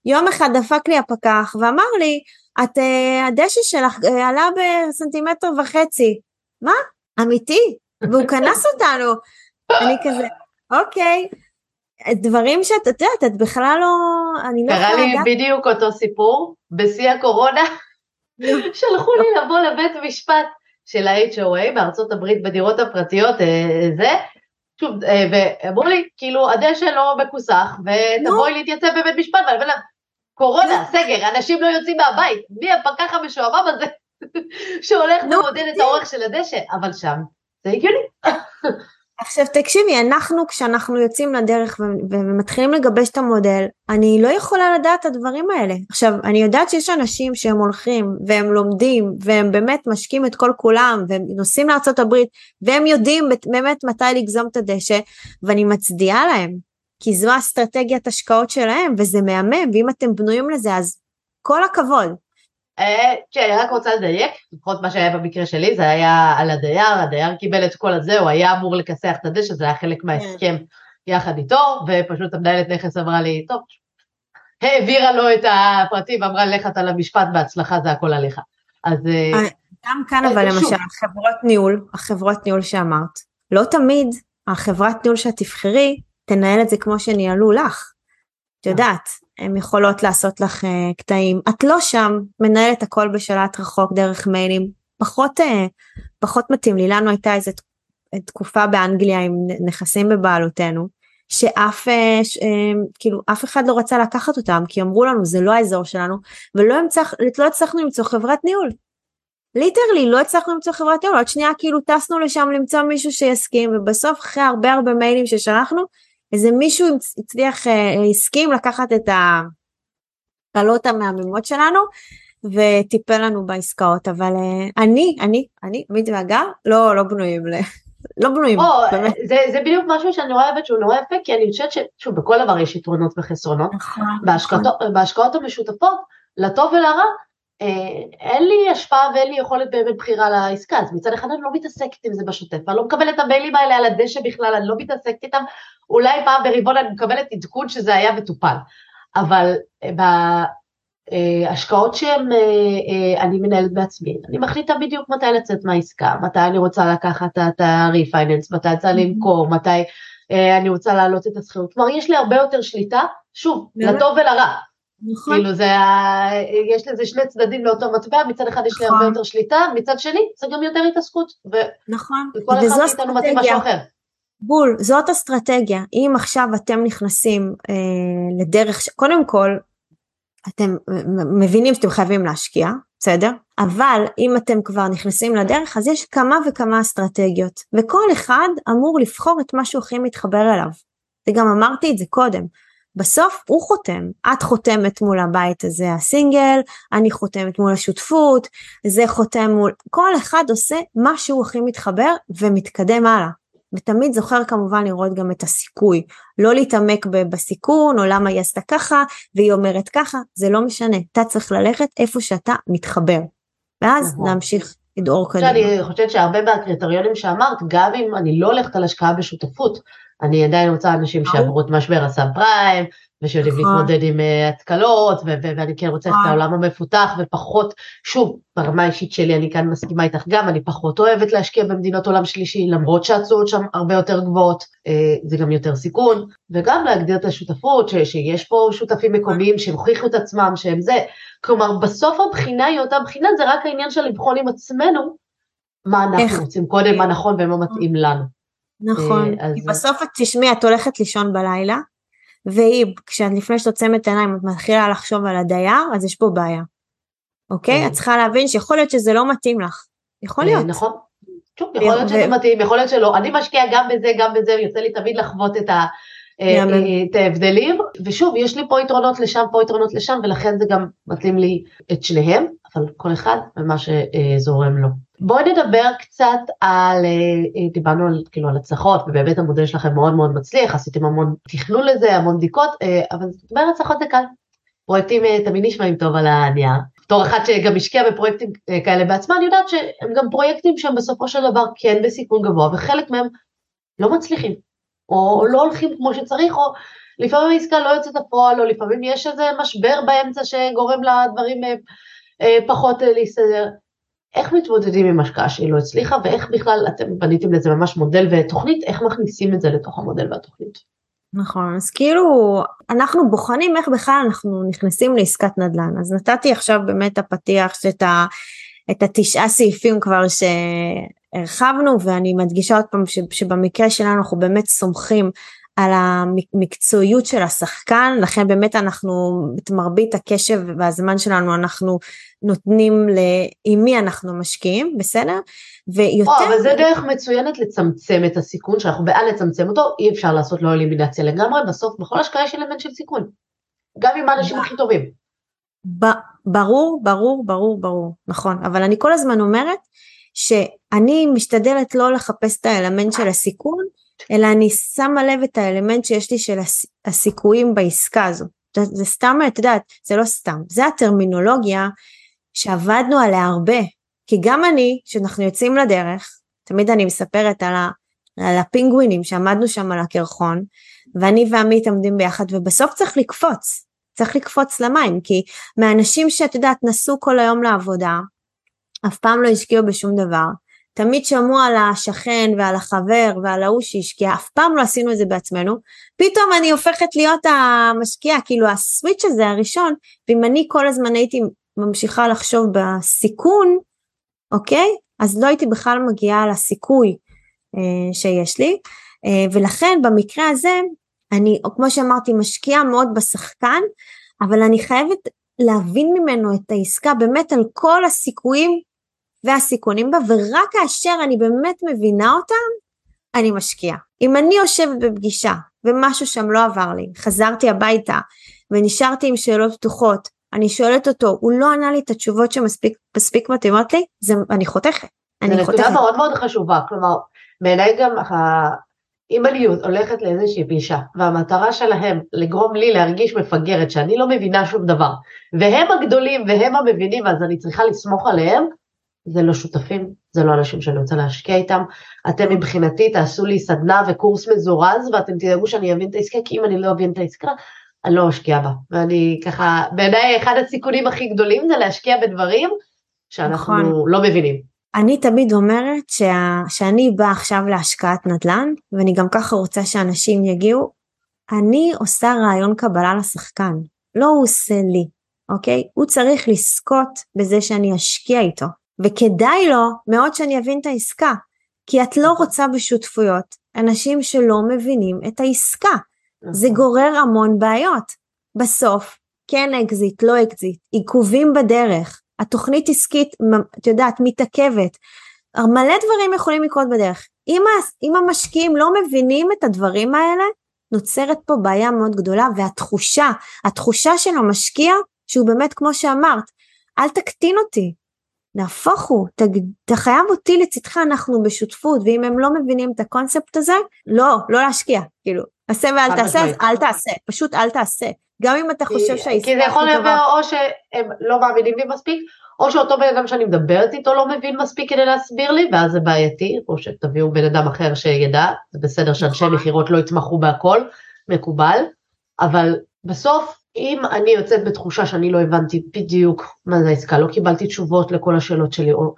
יום אחד דפק לי הפקח ואמר לי, את, uh, הדשא שלך uh, עלה בסנטימטר וחצי. מה? אמיתי? והוא כנס אותנו. אני כזה, אוקיי. דברים שאת את יודעת, את בכלל לא, אני לא לדעת. קרה לי בדיוק אותו סיפור, בשיא הקורונה, שלחו לי לבוא לבית משפט של ה-HOA בארצות הברית בדירות הפרטיות, אה, זה, שוב, ואמרו לי, כאילו, הדשא לא מכוסח, ותבואי להתייצב בבית משפט, ואני אומרת קורונה, סגר, אנשים לא יוצאים מהבית, מי הפקח המשועמם הזה שהולך ומודד את האורך של הדשא, אבל שם זה הגיוני. עכשיו תקשיבי, אנחנו כשאנחנו יוצאים לדרך ומתחילים לגבש את המודל, אני לא יכולה לדעת את הדברים האלה. עכשיו, אני יודעת שיש אנשים שהם הולכים והם לומדים והם באמת משקיעים את כל כולם והם נוסעים לארה"ב והם יודעים באמת מתי לגזום את הדשא ואני מצדיעה להם. כי זו אסטרטגיית השקעות שלהם וזה מהמם ואם אתם בנויים לזה אז כל הכבוד. אה, כן, אני רק רוצה לדייק, לפחות מה שהיה במקרה שלי זה היה על הדייר, הדייר קיבל את כל הזה, הוא היה אמור לכסח את הדשא, זה היה חלק מההסכם יחד איתו, ופשוט המנהלת נכס אמרה לי, טוב, העבירה לו את הפרטים ואמרה לך אתה למשפט בהצלחה זה הכל עליך. אז... אה, אה, גם כאן אבל למשל, חברות ניהול, החברות ניהול שאמרת, לא תמיד החברת ניהול שאת תבחרי תנהל את זה כמו שניהלו לך. את יודעת, הן יכולות לעשות לך uh, קטעים. את לא שם, מנהלת הכל בשלט רחוק דרך מיילים. פחות, uh, פחות מתאים לי. לנו הייתה איזו תקופה באנגליה עם נכסים בבעלותנו, שאף uh, ש, uh, כאילו אף אחד לא רצה לקחת אותם כי אמרו לנו זה לא האזור שלנו ולא המצח, לא הצלחנו למצוא חברת ניהול. ליטרלי לא הצלחנו למצוא חברת ניהול עוד שנייה כאילו טסנו לשם למצוא מישהו שיסכים ובסוף אחרי הרבה הרבה מיילים ששלחנו איזה מישהו הצליח, אה, הסכים לקחת את הקלות המהממות שלנו וטיפל לנו בעסקאות, אבל אה, אני, אני, אני, מיד והגר, לא, לא בנויים ל... לא בנויים, oh, באמת. זה, זה בדיוק משהו שאני רואה אוהבת שהוא נורא יפה, כי אני חושבת ששוב, בכל דבר יש יתרונות וחסרונות. נכון, בהשקעות, נכון. בהשקעות המשותפות, לטוב ולרע, אין לי השפעה ואין לי יכולת באמת בחירה לעסקה, אז מצד אחד אני לא מתעסקת עם זה בשוטף, אני לא מקבלת את המיילים האלה על הדשא בכלל, אני לא מתעסקת איתם, אולי פעם ברבעון אני מקבלת עדכון שזה היה מטופל, אבל אה, בהשקעות שהן, אה, אני מנהלת בעצמי, אני מחליטה בדיוק מתי לצאת מהעסקה, מתי אני רוצה לקחת את ה-refinance, מתי רוצה למכור, מתי אני רוצה להעלות את השכירות, כלומר יש לי הרבה יותר שליטה, שוב, לטוב ולרע. נכון. כאילו זה. יש לזה שני צדדים לאותו מטבע, מצד אחד יש לי הרבה נכון. יותר שליטה, מצד שני זה גם יותר התעסקות. ו... נכון. וכל אחד מאיתנו מתאים משהו אחר. בול, זאת אסטרטגיה. אם עכשיו אתם נכנסים אה, לדרך, ש... קודם כל, אתם מבינים שאתם חייבים להשקיע, בסדר? אבל אם אתם כבר נכנסים לדרך, אז יש כמה וכמה אסטרטגיות, וכל אחד אמור לבחור את מה שהוא הכי מתחבר אליו. וגם אמרתי את זה קודם. בסוף הוא חותם, את חותמת מול הבית הזה הסינגל, אני חותמת מול השותפות, זה חותם מול, כל אחד עושה מה שהוא הכי מתחבר ומתקדם הלאה. ותמיד זוכר כמובן לראות גם את הסיכוי, לא להתעמק בסיכון או למה היא עשתה ככה והיא אומרת ככה, זה לא משנה, אתה צריך ללכת איפה שאתה מתחבר, ואז נכון. להמשיך לדאור קדימה. אני חושבת שהרבה מהקריטריונים שאמרת, גם אם אני לא הולכת על השקעה בשותפות, אני עדיין רוצה אנשים שעברו את משבר הסאב פריים, ושיודעים נכון. להתמודד עם אה, התקלות, ואני כן רוצה את נכון. העולם המפותח, ופחות, שוב, ברמה האישית שלי אני כאן מסכימה איתך גם, אני פחות אוהבת להשקיע במדינות עולם שלישי, למרות שהתשואות שם הרבה יותר גבוהות, אה, זה גם יותר סיכון, וגם להגדיר את השותפות, שיש פה שותפים מקומיים שהוכיחו את עצמם שהם זה, כלומר בסוף הבחינה היא אותה בחינה, זה רק העניין של לבחון עם עצמנו, מה אנחנו רוצים קודם, מה נכון ומה מתאים לנו. נכון, אה, כי בסוף את תשמעי, את הולכת לישון בלילה, והיא, כשאת לפני שאת עוצמת עיניים, את מתחילה לחשוב על הדייר, אז יש פה בעיה. אוקיי? את צריכה להבין שיכול להיות שזה לא מתאים לך. יכול להיות. נכון. שוב, יכול להיות שזה מתאים, יכול להיות שלא. אני משקיעה גם בזה, גם בזה, ויוצא לי תמיד לחוות את ה... אה, את ההבדלים, ושוב, יש לי פה יתרונות לשם, פה יתרונות לשם, ולכן זה גם מתאים לי את שניהם, אבל כל אחד ומה שזורם לו. בואי נדבר קצת על, אה, דיברנו על, כאילו על הצלחות, ובאמת המודל שלכם מאוד מאוד מצליח, עשיתם המון תכנון לזה, המון בדיקות, אה, אבל לדבר על הצלחות זה קל. פרויקטים תמיד נשמעים טוב על הנייר. בתור אחת שגם השקיעה בפרויקטים כאלה בעצמה, אני יודעת שהם גם פרויקטים שהם בסופו של דבר כן בסיכון גבוה, וחלק מהם לא מצליחים. או לא הולכים כמו שצריך, או לפעמים העסקה לא יוצאת לפועל, או לפעמים יש איזה משבר באמצע שגורם לדברים אה, אה, פחות אה, להסתדר. איך מתמודדים עם השקעה שהיא לא הצליחה, ואיך בכלל אתם בניתם לזה ממש מודל ותוכנית, איך מכניסים את זה לתוך המודל והתוכנית? נכון, אז כאילו אנחנו בוחנים איך בכלל אנחנו נכנסים לעסקת נדל"ן, אז נתתי עכשיו באמת הפתיח שאת ה, את התשעה סעיפים כבר ש... הרחבנו ואני מדגישה עוד פעם שבמקרה שלנו אנחנו באמת סומכים על המקצועיות של השחקן, לכן באמת אנחנו, את מרבית הקשב והזמן שלנו אנחנו נותנים ל... עם מי אנחנו משקיעים, בסדר? ויותר... או, אבל זה דרך מצוינת לצמצם את הסיכון, שאנחנו בעד לצמצם אותו, אי אפשר לעשות לו אלימינציה לגמרי, בסוף בכל השקעה יש אלמנט של סיכון, גם עם האנשים הכי טובים. ברור, ברור, ברור, ברור, נכון, אבל אני כל הזמן אומרת, שאני משתדלת לא לחפש את האלמנט של הסיכון, אלא אני שמה לב את האלמנט שיש לי של הסיכויים בעסקה הזו. זה סתם, את יודעת, זה לא סתם, זה הטרמינולוגיה שעבדנו עליה הרבה, כי גם אני, כשאנחנו יוצאים לדרך, תמיד אני מספרת על, ה, על הפינגווינים שעמדנו שם על הקרחון, ואני ועמית עומדים ביחד, ובסוף צריך לקפוץ, צריך לקפוץ למים, כי מהאנשים שאת יודעת נסעו כל היום לעבודה, אף פעם לא השקיעו בשום דבר. תמיד שמעו על השכן ועל החבר ועל ההוא שהשקיע, אף פעם לא עשינו את זה בעצמנו. פתאום אני הופכת להיות המשקיעה, כאילו הסוויץ' הזה הראשון, ואם אני כל הזמן הייתי ממשיכה לחשוב בסיכון, אוקיי? אז לא הייתי בכלל מגיעה לסיכוי אה, שיש לי. אה, ולכן במקרה הזה, אני, כמו שאמרתי, משקיעה מאוד בשחקן, אבל אני חייבת להבין ממנו את העסקה באמת על כל הסיכויים והסיכונים בה, ורק כאשר אני באמת מבינה אותם, אני משקיעה. אם אני יושבת בפגישה ומשהו שם לא עבר לי, חזרתי הביתה ונשארתי עם שאלות פתוחות, אני שואלת אותו, הוא לא ענה לי את התשובות שמספיק מתאימות לי, זה, אני חותכת. אני חותכת. זו נקודה מאוד מאוד חשובה, כלומר, בעיניי גם אם אני הולכת לאיזושהי פגישה, והמטרה שלהם לגרום לי להרגיש מפגרת, שאני לא מבינה שום דבר, והם הגדולים והם המבינים, אז אני צריכה לסמוך עליהם, זה לא שותפים, זה לא אנשים שאני רוצה להשקיע איתם. אתם מבחינתי תעשו לי סדנה וקורס מזורז, ואתם תדאגו שאני אבין את העסקה, כי אם אני לא אבין את העסקה, אני לא אשקיע בה. ואני ככה, בעיניי אחד הסיכונים הכי גדולים זה להשקיע בדברים שאנחנו נכון. לא מבינים. אני תמיד אומרת שה, שאני באה עכשיו להשקעת נדל"ן, ואני גם ככה רוצה שאנשים יגיעו, אני עושה רעיון קבלה לשחקן. לא הוא עושה לי, אוקיי? הוא צריך לזכות בזה שאני אשקיע איתו, וכדאי לו מאוד שאני אבין את העסקה, כי את לא רוצה בשותפויות אנשים שלא מבינים את העסקה. זה נכון. גורר המון בעיות. בסוף, כן אקזיט, לא אקזיט, עיכובים בדרך, התוכנית עסקית, את יודעת, מתעכבת, מלא דברים יכולים לקרות בדרך. אם, אם המשקיעים לא מבינים את הדברים האלה, נוצרת פה בעיה מאוד גדולה, והתחושה, התחושה של המשקיע, שהוא באמת, כמו שאמרת, אל תקטין אותי, נהפוך הוא, אתה חייב אותי לצדך, אנחנו בשותפות, ואם הם לא מבינים את הקונספט הזה, לא, לא להשקיע, כאילו, עשה ואל תעשה, אז אל תעשה, פשוט אל תעשה. גם אם אתה חושב שהעסקה... כי זה יכול להיות או שהם לא מאמינים לי מספיק, או שאותו בן אדם שאני מדברת איתו לא מבין מספיק כדי להסביר לי, ואז זה בעייתי, או שתביאו בן אדם אחר שידע, זה בסדר שאנשי נכון. מכירות לא יתמכו בהכל, מקובל, אבל בסוף אם אני יוצאת בתחושה שאני לא הבנתי בדיוק מה זה העסקה, לא קיבלתי תשובות לכל השאלות שלי, או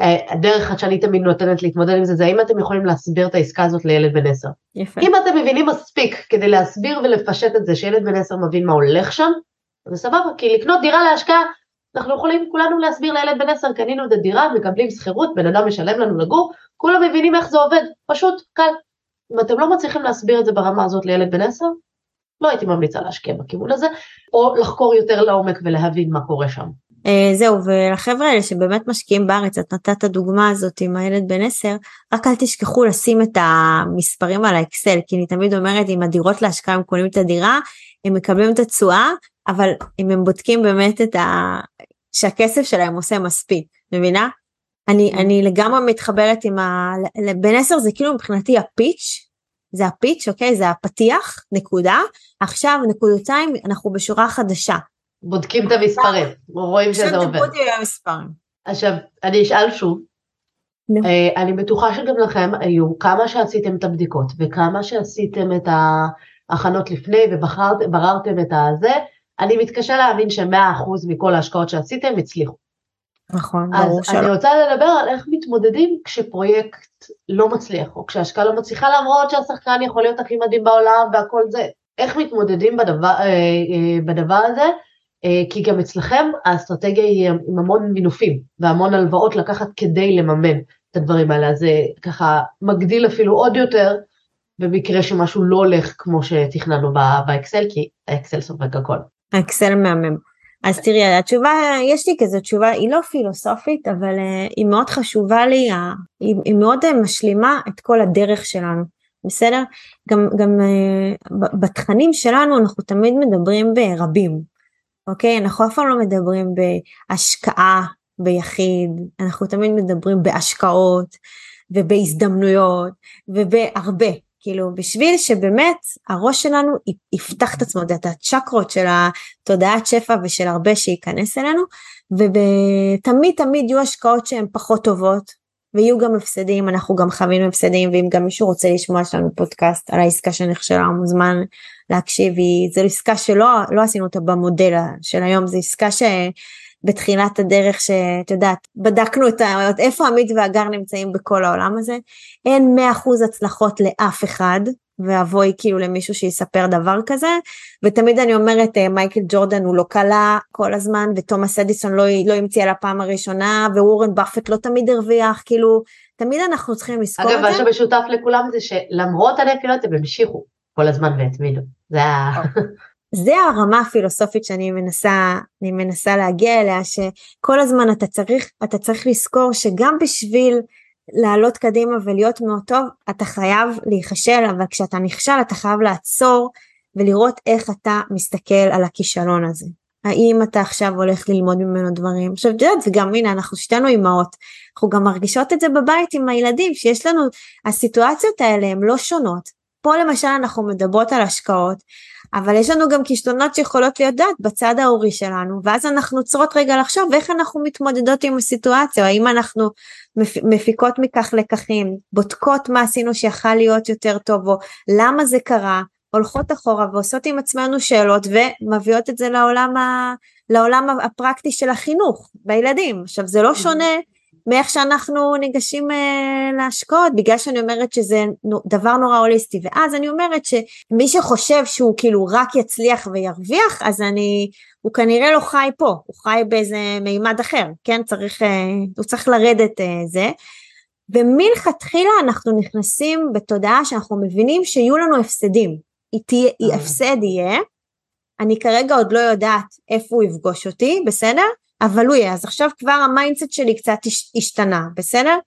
אה, הדרך שאני תמיד נותנת להתמודד עם זה, זה האם אתם יכולים להסביר את העסקה הזאת לילד בן עשר. יפה. אם אתם מבינים מספיק כדי להסביר ולפשט את זה, שילד בן עשר מבין מה הולך שם, זה סבבה, כי לקנות דירה להשקעה, אנחנו יכולים כולנו להסביר לילד בן עשר, קנינו את הדירה, מקבלים שכירות, בן אדם משלם לנו לגור, כולם מבינים איך זה עובד, פשוט, קל. אם אתם לא מצליחים להסביר את זה ברמה הזאת לילד בן עשר, לא הייתי ממליצה להשקיע בכיוון הזה, או לחקור יותר לעומק ולהבין מה קורה שם. Uh, זהו, ולחבר'ה האלה שבאמת משקיעים בארץ, את נתת הדוגמה הזאת עם הילד בן 10, רק אל תשכחו לשים את המספרים על האקסל, כי אני תמיד אומרת, אם הדירות להשקעה הם קונים את הדירה, הם מקבלים את התשואה, אבל אם הם בודקים באמת את ה... שהכסף שלהם עושה מספיק, מבינה? אני, mm. אני לגמרי מתחברת עם ה... בן 10 זה כאילו מבחינתי הפיץ' זה הפיץ', אוקיי? זה הפתיח, נקודה. עכשיו, נקודתיים, אנחנו בשורה חדשה. בודקים את המספרים, רואים שזה עובד. עכשיו אני אשאל שוב. No. אה, אני בטוחה שגם לכם היו כמה שעשיתם את הבדיקות וכמה שעשיתם את ההכנות לפני ובררתם את הזה, אני מתקשה להאמין שמאה אחוז מכל ההשקעות שעשיתם הצליחו. נכון, ברור שלא. אז אני רוצה לדבר על איך מתמודדים כשפרויקט לא מצליח, או כשהשקעה לא מצליחה למרות שהשחקן יכול להיות הכי מדהים בעולם והכל זה. איך מתמודדים בדבר, אה, אה, בדבר הזה, אה, כי גם אצלכם האסטרטגיה היא עם המון מינופים והמון הלוואות לקחת כדי לממן את הדברים האלה, אז זה ככה מגדיל אפילו עוד יותר במקרה שמשהו לא הולך כמו שתכננו באקסל, כי האקסל סופג הכל. האקסל מהמם. אז תראי, התשובה, יש לי כזו תשובה, היא לא פילוסופית, אבל uh, היא מאוד חשובה לי, היא, היא מאוד uh, משלימה את כל הדרך שלנו, בסדר? גם, גם uh, בתכנים שלנו אנחנו תמיד מדברים ברבים, אוקיי? אנחנו אף פעם לא מדברים בהשקעה ביחיד, אנחנו תמיד מדברים בהשקעות ובהזדמנויות ובהרבה, כאילו בשביל שבאמת הראש שלנו יפתח את עצמו, את הצ'קרות של התודעת שפע ושל הרבה שייכנס אלינו, ותמיד תמיד יהיו השקעות שהן פחות טובות, ויהיו גם הפסדים, אנחנו גם חווינו הפסדים, ואם גם מישהו רוצה לשמוע יש לנו פודקאסט על העסקה שנכשלה, מוזמן להקשיב, זו עסקה שלא לא עשינו אותה במודל של היום, זו עסקה ש... בתחילת הדרך שאת יודעת בדקנו את ה... איפה עמית והגר נמצאים בכל העולם הזה אין 100% הצלחות לאף אחד ואבוי כאילו למישהו שיספר דבר כזה ותמיד אני אומרת אה, מייקל ג'ורדן הוא לא קלה כל הזמן ותומאס אדיסון לא, לא המציא על הפעם הראשונה ווורן באפט לא תמיד הרוויח כאילו תמיד אנחנו צריכים לזכור אגב, את זה. אגב מה שמשותף לכולם זה שלמרות הנפילות הם המשיכו כל הזמן והתמידו זה ה... זה הרמה הפילוסופית שאני מנסה, אני מנסה להגיע אליה, שכל הזמן אתה צריך, אתה צריך לזכור שגם בשביל לעלות קדימה ולהיות מאוד טוב, אתה חייב להיכשל, אבל כשאתה נכשל אתה חייב לעצור ולראות איך אתה מסתכל על הכישלון הזה. האם אתה עכשיו הולך ללמוד ממנו דברים? עכשיו את יודעת, וגם הנה אנחנו שתינו אימהות, אנחנו גם מרגישות את זה בבית עם הילדים, שיש לנו, הסיטואציות האלה הן לא שונות. פה למשל אנחנו מדברות על השקעות, אבל יש לנו גם כישלונות שיכולות להיות דעת בצד ההורי שלנו, ואז אנחנו צריכות רגע לחשוב איך אנחנו מתמודדות עם הסיטואציה, או האם אנחנו מפיקות מכך לקחים, בודקות מה עשינו שיכל להיות יותר טוב, או למה זה קרה, הולכות אחורה ועושות עם עצמנו שאלות ומביאות את זה לעולם, ה, לעולם הפרקטי של החינוך בילדים. עכשיו זה לא שונה מאיך שאנחנו ניגשים אה, להשקעות, בגלל שאני אומרת שזה דבר נורא הוליסטי, ואז אני אומרת שמי שחושב שהוא כאילו רק יצליח וירוויח, אז אני, הוא כנראה לא חי פה, הוא חי באיזה מימד אחר, כן? צריך, אה, הוא צריך לרדת אה, זה. ומלכתחילה אנחנו נכנסים בתודעה שאנחנו מבינים שיהיו לנו הפסדים. תהיה, אה. הפסד יהיה, אני כרגע עוד לא יודעת איפה הוא יפגוש אותי, בסדר? אבל הוא יהיה, אז עכשיו כבר ה mindset שלי קצת השתנה, בסדר?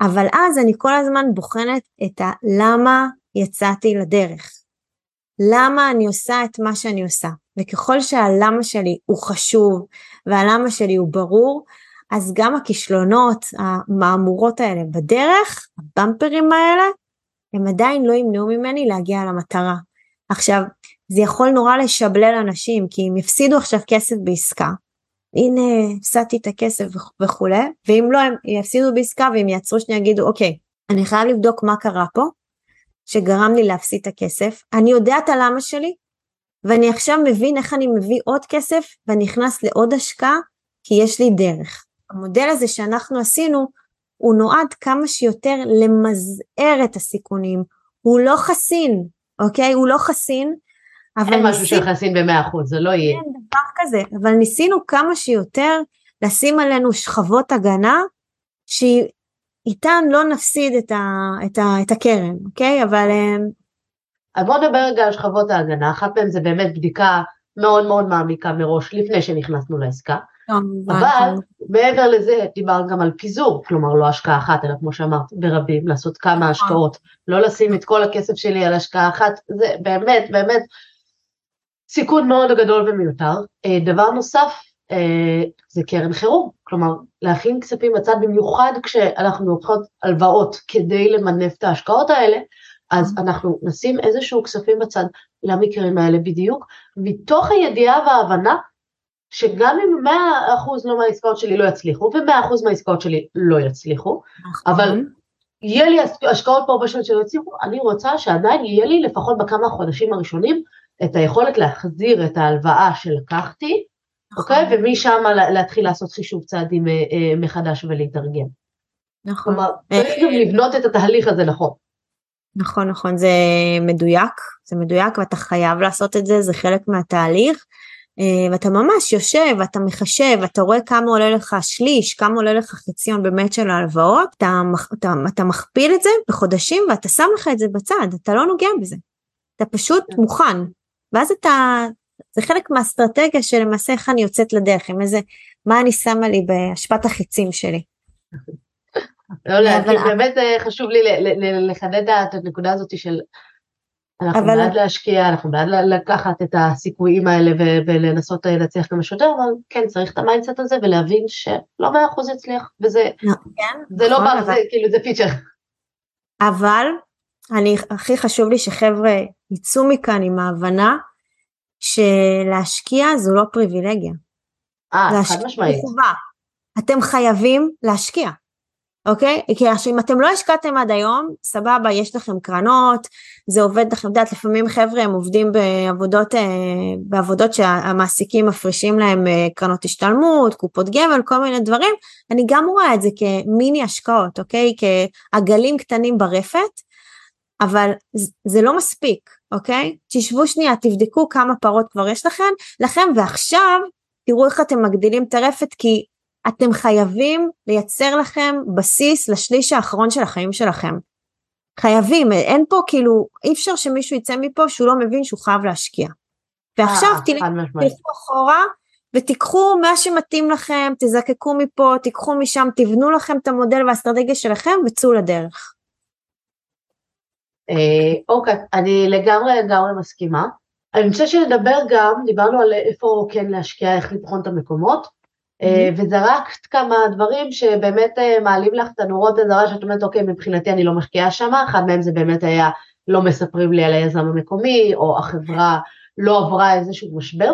אבל אז אני כל הזמן בוחנת את הלמה יצאתי לדרך. למה אני עושה את מה שאני עושה. וככל שהלמה שלי הוא חשוב והלמה שלי הוא ברור, אז גם הכישלונות, המהמורות האלה בדרך, הבמפרים האלה, הם עדיין לא ימנעו ממני להגיע למטרה. עכשיו, זה יכול נורא לשבלל אנשים, כי הם יפסידו עכשיו כסף בעסקה, הנה הפסדתי את הכסף וכולי, ואם לא הם יפסידו בעסקה והם יעצרו שנייה יגידו אוקיי, אני חייב לבדוק מה קרה פה, שגרם לי להפסיד את הכסף, אני יודע את הלמה שלי, ואני עכשיו מבין איך אני מביא עוד כסף ואני נכנס לעוד השקעה, כי יש לי דרך. המודל הזה שאנחנו עשינו, הוא נועד כמה שיותר למזער את הסיכונים, הוא לא חסין, אוקיי? הוא לא חסין, אין משהו ניסינו... שחסין במאה אחוז, זה לא יהיה. אין דבר כזה, אבל ניסינו כמה שיותר לשים עלינו שכבות הגנה, שאיתן לא נפסיד את, ה, את, ה, את הקרן, אוקיי? אבל... אה, אז בואו נדבר רגע על שכבות ההגנה, אחת מהן זה באמת בדיקה מאוד מאוד מעמיקה מראש, לפני שנכנסנו לעסקה. אבל מעבר לזה דיבר גם על פיזור, כלומר לא השקעה אחת, אלא כמו שאמרת, ברבים, לעשות כמה נכון. השקעות, לא לשים את כל הכסף שלי על השקעה אחת, זה באמת באמת סיכון מאוד גדול ומיותר. אה, דבר נוסף, אה, זה קרן חירום, כלומר להכין כספים בצד במיוחד כשאנחנו לוקחות הלוואות כדי למנף את ההשקעות האלה, אז אנחנו נשים איזשהו כספים בצד למקרים האלה בדיוק, מתוך הידיעה וההבנה שגם אם 100% לא מהעסקאות שלי לא יצליחו, ו-100% מהעסקאות שלי לא יצליחו, נכון. אבל יהיה לי השקעות פה בשביל שלא יצליחו, אני רוצה שעדיין יהיה לי לפחות בכמה חודשים הראשונים את היכולת להחזיר את ההלוואה שלקחתי, נכון. אוקיי? ומשם להתחיל לעשות חישוב צעדים אה, אה, מחדש ולהתארגן. נכון. כלומר, אה, צריך גם לבנות את התהליך הזה נכון. נכון, נכון, זה מדויק, זה מדויק ואתה חייב לעשות את זה, זה חלק מהתהליך. ואתה ממש יושב, ואתה מחשב, אתה רואה כמה עולה לך שליש, כמה עולה לך חציון באמת של ההלוואות, אתה, אתה, אתה מכפיל את זה בחודשים ואתה שם לך את זה בצד, אתה לא נוגע בזה. אתה פשוט כן. מוכן, ואז אתה, זה חלק מהאסטרטגיה שלמעשה איך אני יוצאת לדרך, עם איזה, מה אני שמה לי באשפת החיצים שלי. לא, לא, באמת אה, חשוב לי לחדד את הנקודה הזאת של אנחנו אבל... בעד להשקיע, אנחנו בעד לקחת את הסיכויים האלה ולנסות אה, להצליח כמה שיותר, אבל כן צריך את ה mindset הזה ולהבין שלא מאה אחוז יצליח, וזה לא, כן, זה לא נכון, לא בא, אבל... זה כאילו זה feature. אבל אני, הכי חשוב לי שחבר'ה יצאו מכאן עם ההבנה שלהשקיע זו לא פריבילגיה. אה, חד משמעית. אתם חייבים להשקיע, אוקיי? כי אם אתם לא השקעתם עד היום, סבבה, יש לכם קרנות, זה עובד לכם, את יודעת, לפעמים חבר'ה הם עובדים בעבודות, אה, בעבודות שהמעסיקים מפרישים להם אה, קרנות השתלמות, קופות גמל, כל מיני דברים, אני גם רואה את זה כמיני השקעות, אוקיי? כעגלים קטנים ברפת, אבל זה לא מספיק, אוקיי? תשבו שנייה, תבדקו כמה פרות כבר יש לכם, לכם, ועכשיו תראו איך אתם מגדילים את הרפת, כי אתם חייבים לייצר לכם בסיס לשליש האחרון של החיים שלכם. חייבים, אין פה כאילו, אי אפשר שמישהו יצא מפה שהוא לא מבין שהוא חייב להשקיע. ועכשיו אה, תלכו אחורה ותיקחו מה שמתאים לכם, תזקקו מפה, תיקחו משם, תבנו לכם את המודל והאסטרטגיה שלכם וצאו לדרך. אה, אוקיי, אני לגמרי לגמרי מסכימה. אני חושבת שנדבר גם, דיברנו על איפה כן להשקיע, איך לבחון את המקומות, אה, mm-hmm. וזרקת כמה דברים שבאמת אה, מעלים לך את הנורות אזהרה שאת אומרת, אוקיי, מבחינתי אני לא משקיעה שם, אחד מהם זה באמת היה לא מספרים לי על היזם המקומי, או החברה לא עברה איזשהו משבר,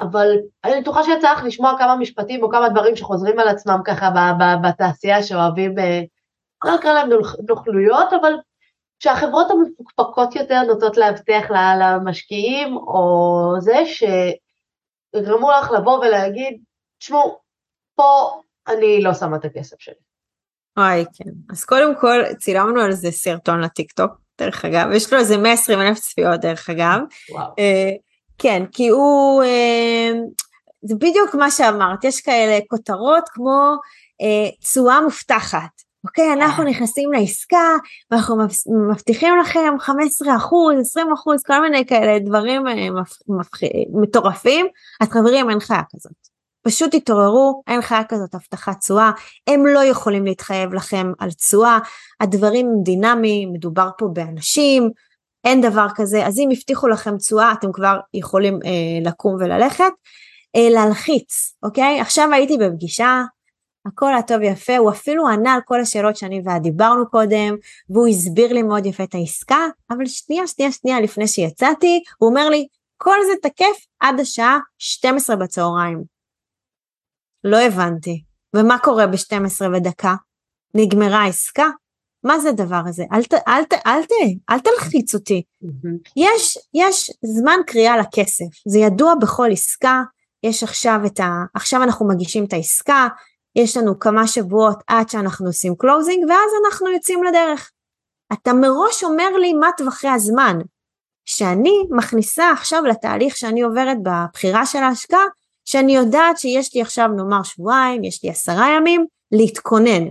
אבל אני בטוחה שיצא לך לשמוע כמה משפטים או כמה דברים שחוזרים על עצמם ככה בתעשייה שאוהבים, לא אקרא להם נוכלויות, אבל שהחברות המפוקפקות יותר נוטות להבטיח למשקיעים, או זה שיגרמו לך לבוא ולהגיד, תשמעו, פה אני לא שמה את הכסף שלי. אוי, כן. אז קודם כל, צילמנו על זה סרטון לטיקטוק, דרך אגב, יש לו איזה 120 אלף צפיות, דרך אגב. וואו. אה, כן, כי הוא, אה, זה בדיוק מה שאמרת, יש כאלה כותרות כמו אה, תשואה מובטחת. אוקיי, אנחנו נכנסים לעסקה, ואנחנו מבטיחים לכם 15 אחוז, 20 אחוז, כל מיני כאלה דברים מטורפים, אז חברים, אין חיה כזאת. פשוט תתעוררו, אין חיה כזאת הבטחת תשואה, הם לא יכולים להתחייב לכם על תשואה, הדברים דינמיים, מדובר פה באנשים, אין דבר כזה, אז אם הבטיחו לכם תשואה אתם כבר יכולים אה, לקום וללכת. אה, להלחיץ, אוקיי? עכשיו הייתי בפגישה, הכל היה טוב יפה, הוא אפילו ענה על כל השאלות שאני ואת דיברנו קודם, והוא הסביר לי מאוד יפה את העסקה, אבל שנייה, שנייה, שנייה לפני שיצאתי, הוא אומר לי, כל זה תקף עד השעה 12 בצהריים. לא הבנתי. ומה קורה ב-12 ודקה? נגמרה העסקה? מה זה הדבר הזה? אל, ת, אל, ת, אל, ת, אל תלחיץ אותי. יש, יש זמן קריאה לכסף, זה ידוע בכל עסקה, יש עכשיו את ה... עכשיו אנחנו מגישים את העסקה, יש לנו כמה שבועות עד שאנחנו עושים closing, ואז אנחנו יוצאים לדרך. אתה מראש אומר לי מה טווחי הזמן. שאני מכניסה עכשיו לתהליך שאני עוברת בבחירה של ההשקעה, שאני יודעת שיש לי עכשיו נאמר שבועיים, יש לי עשרה ימים, להתכונן.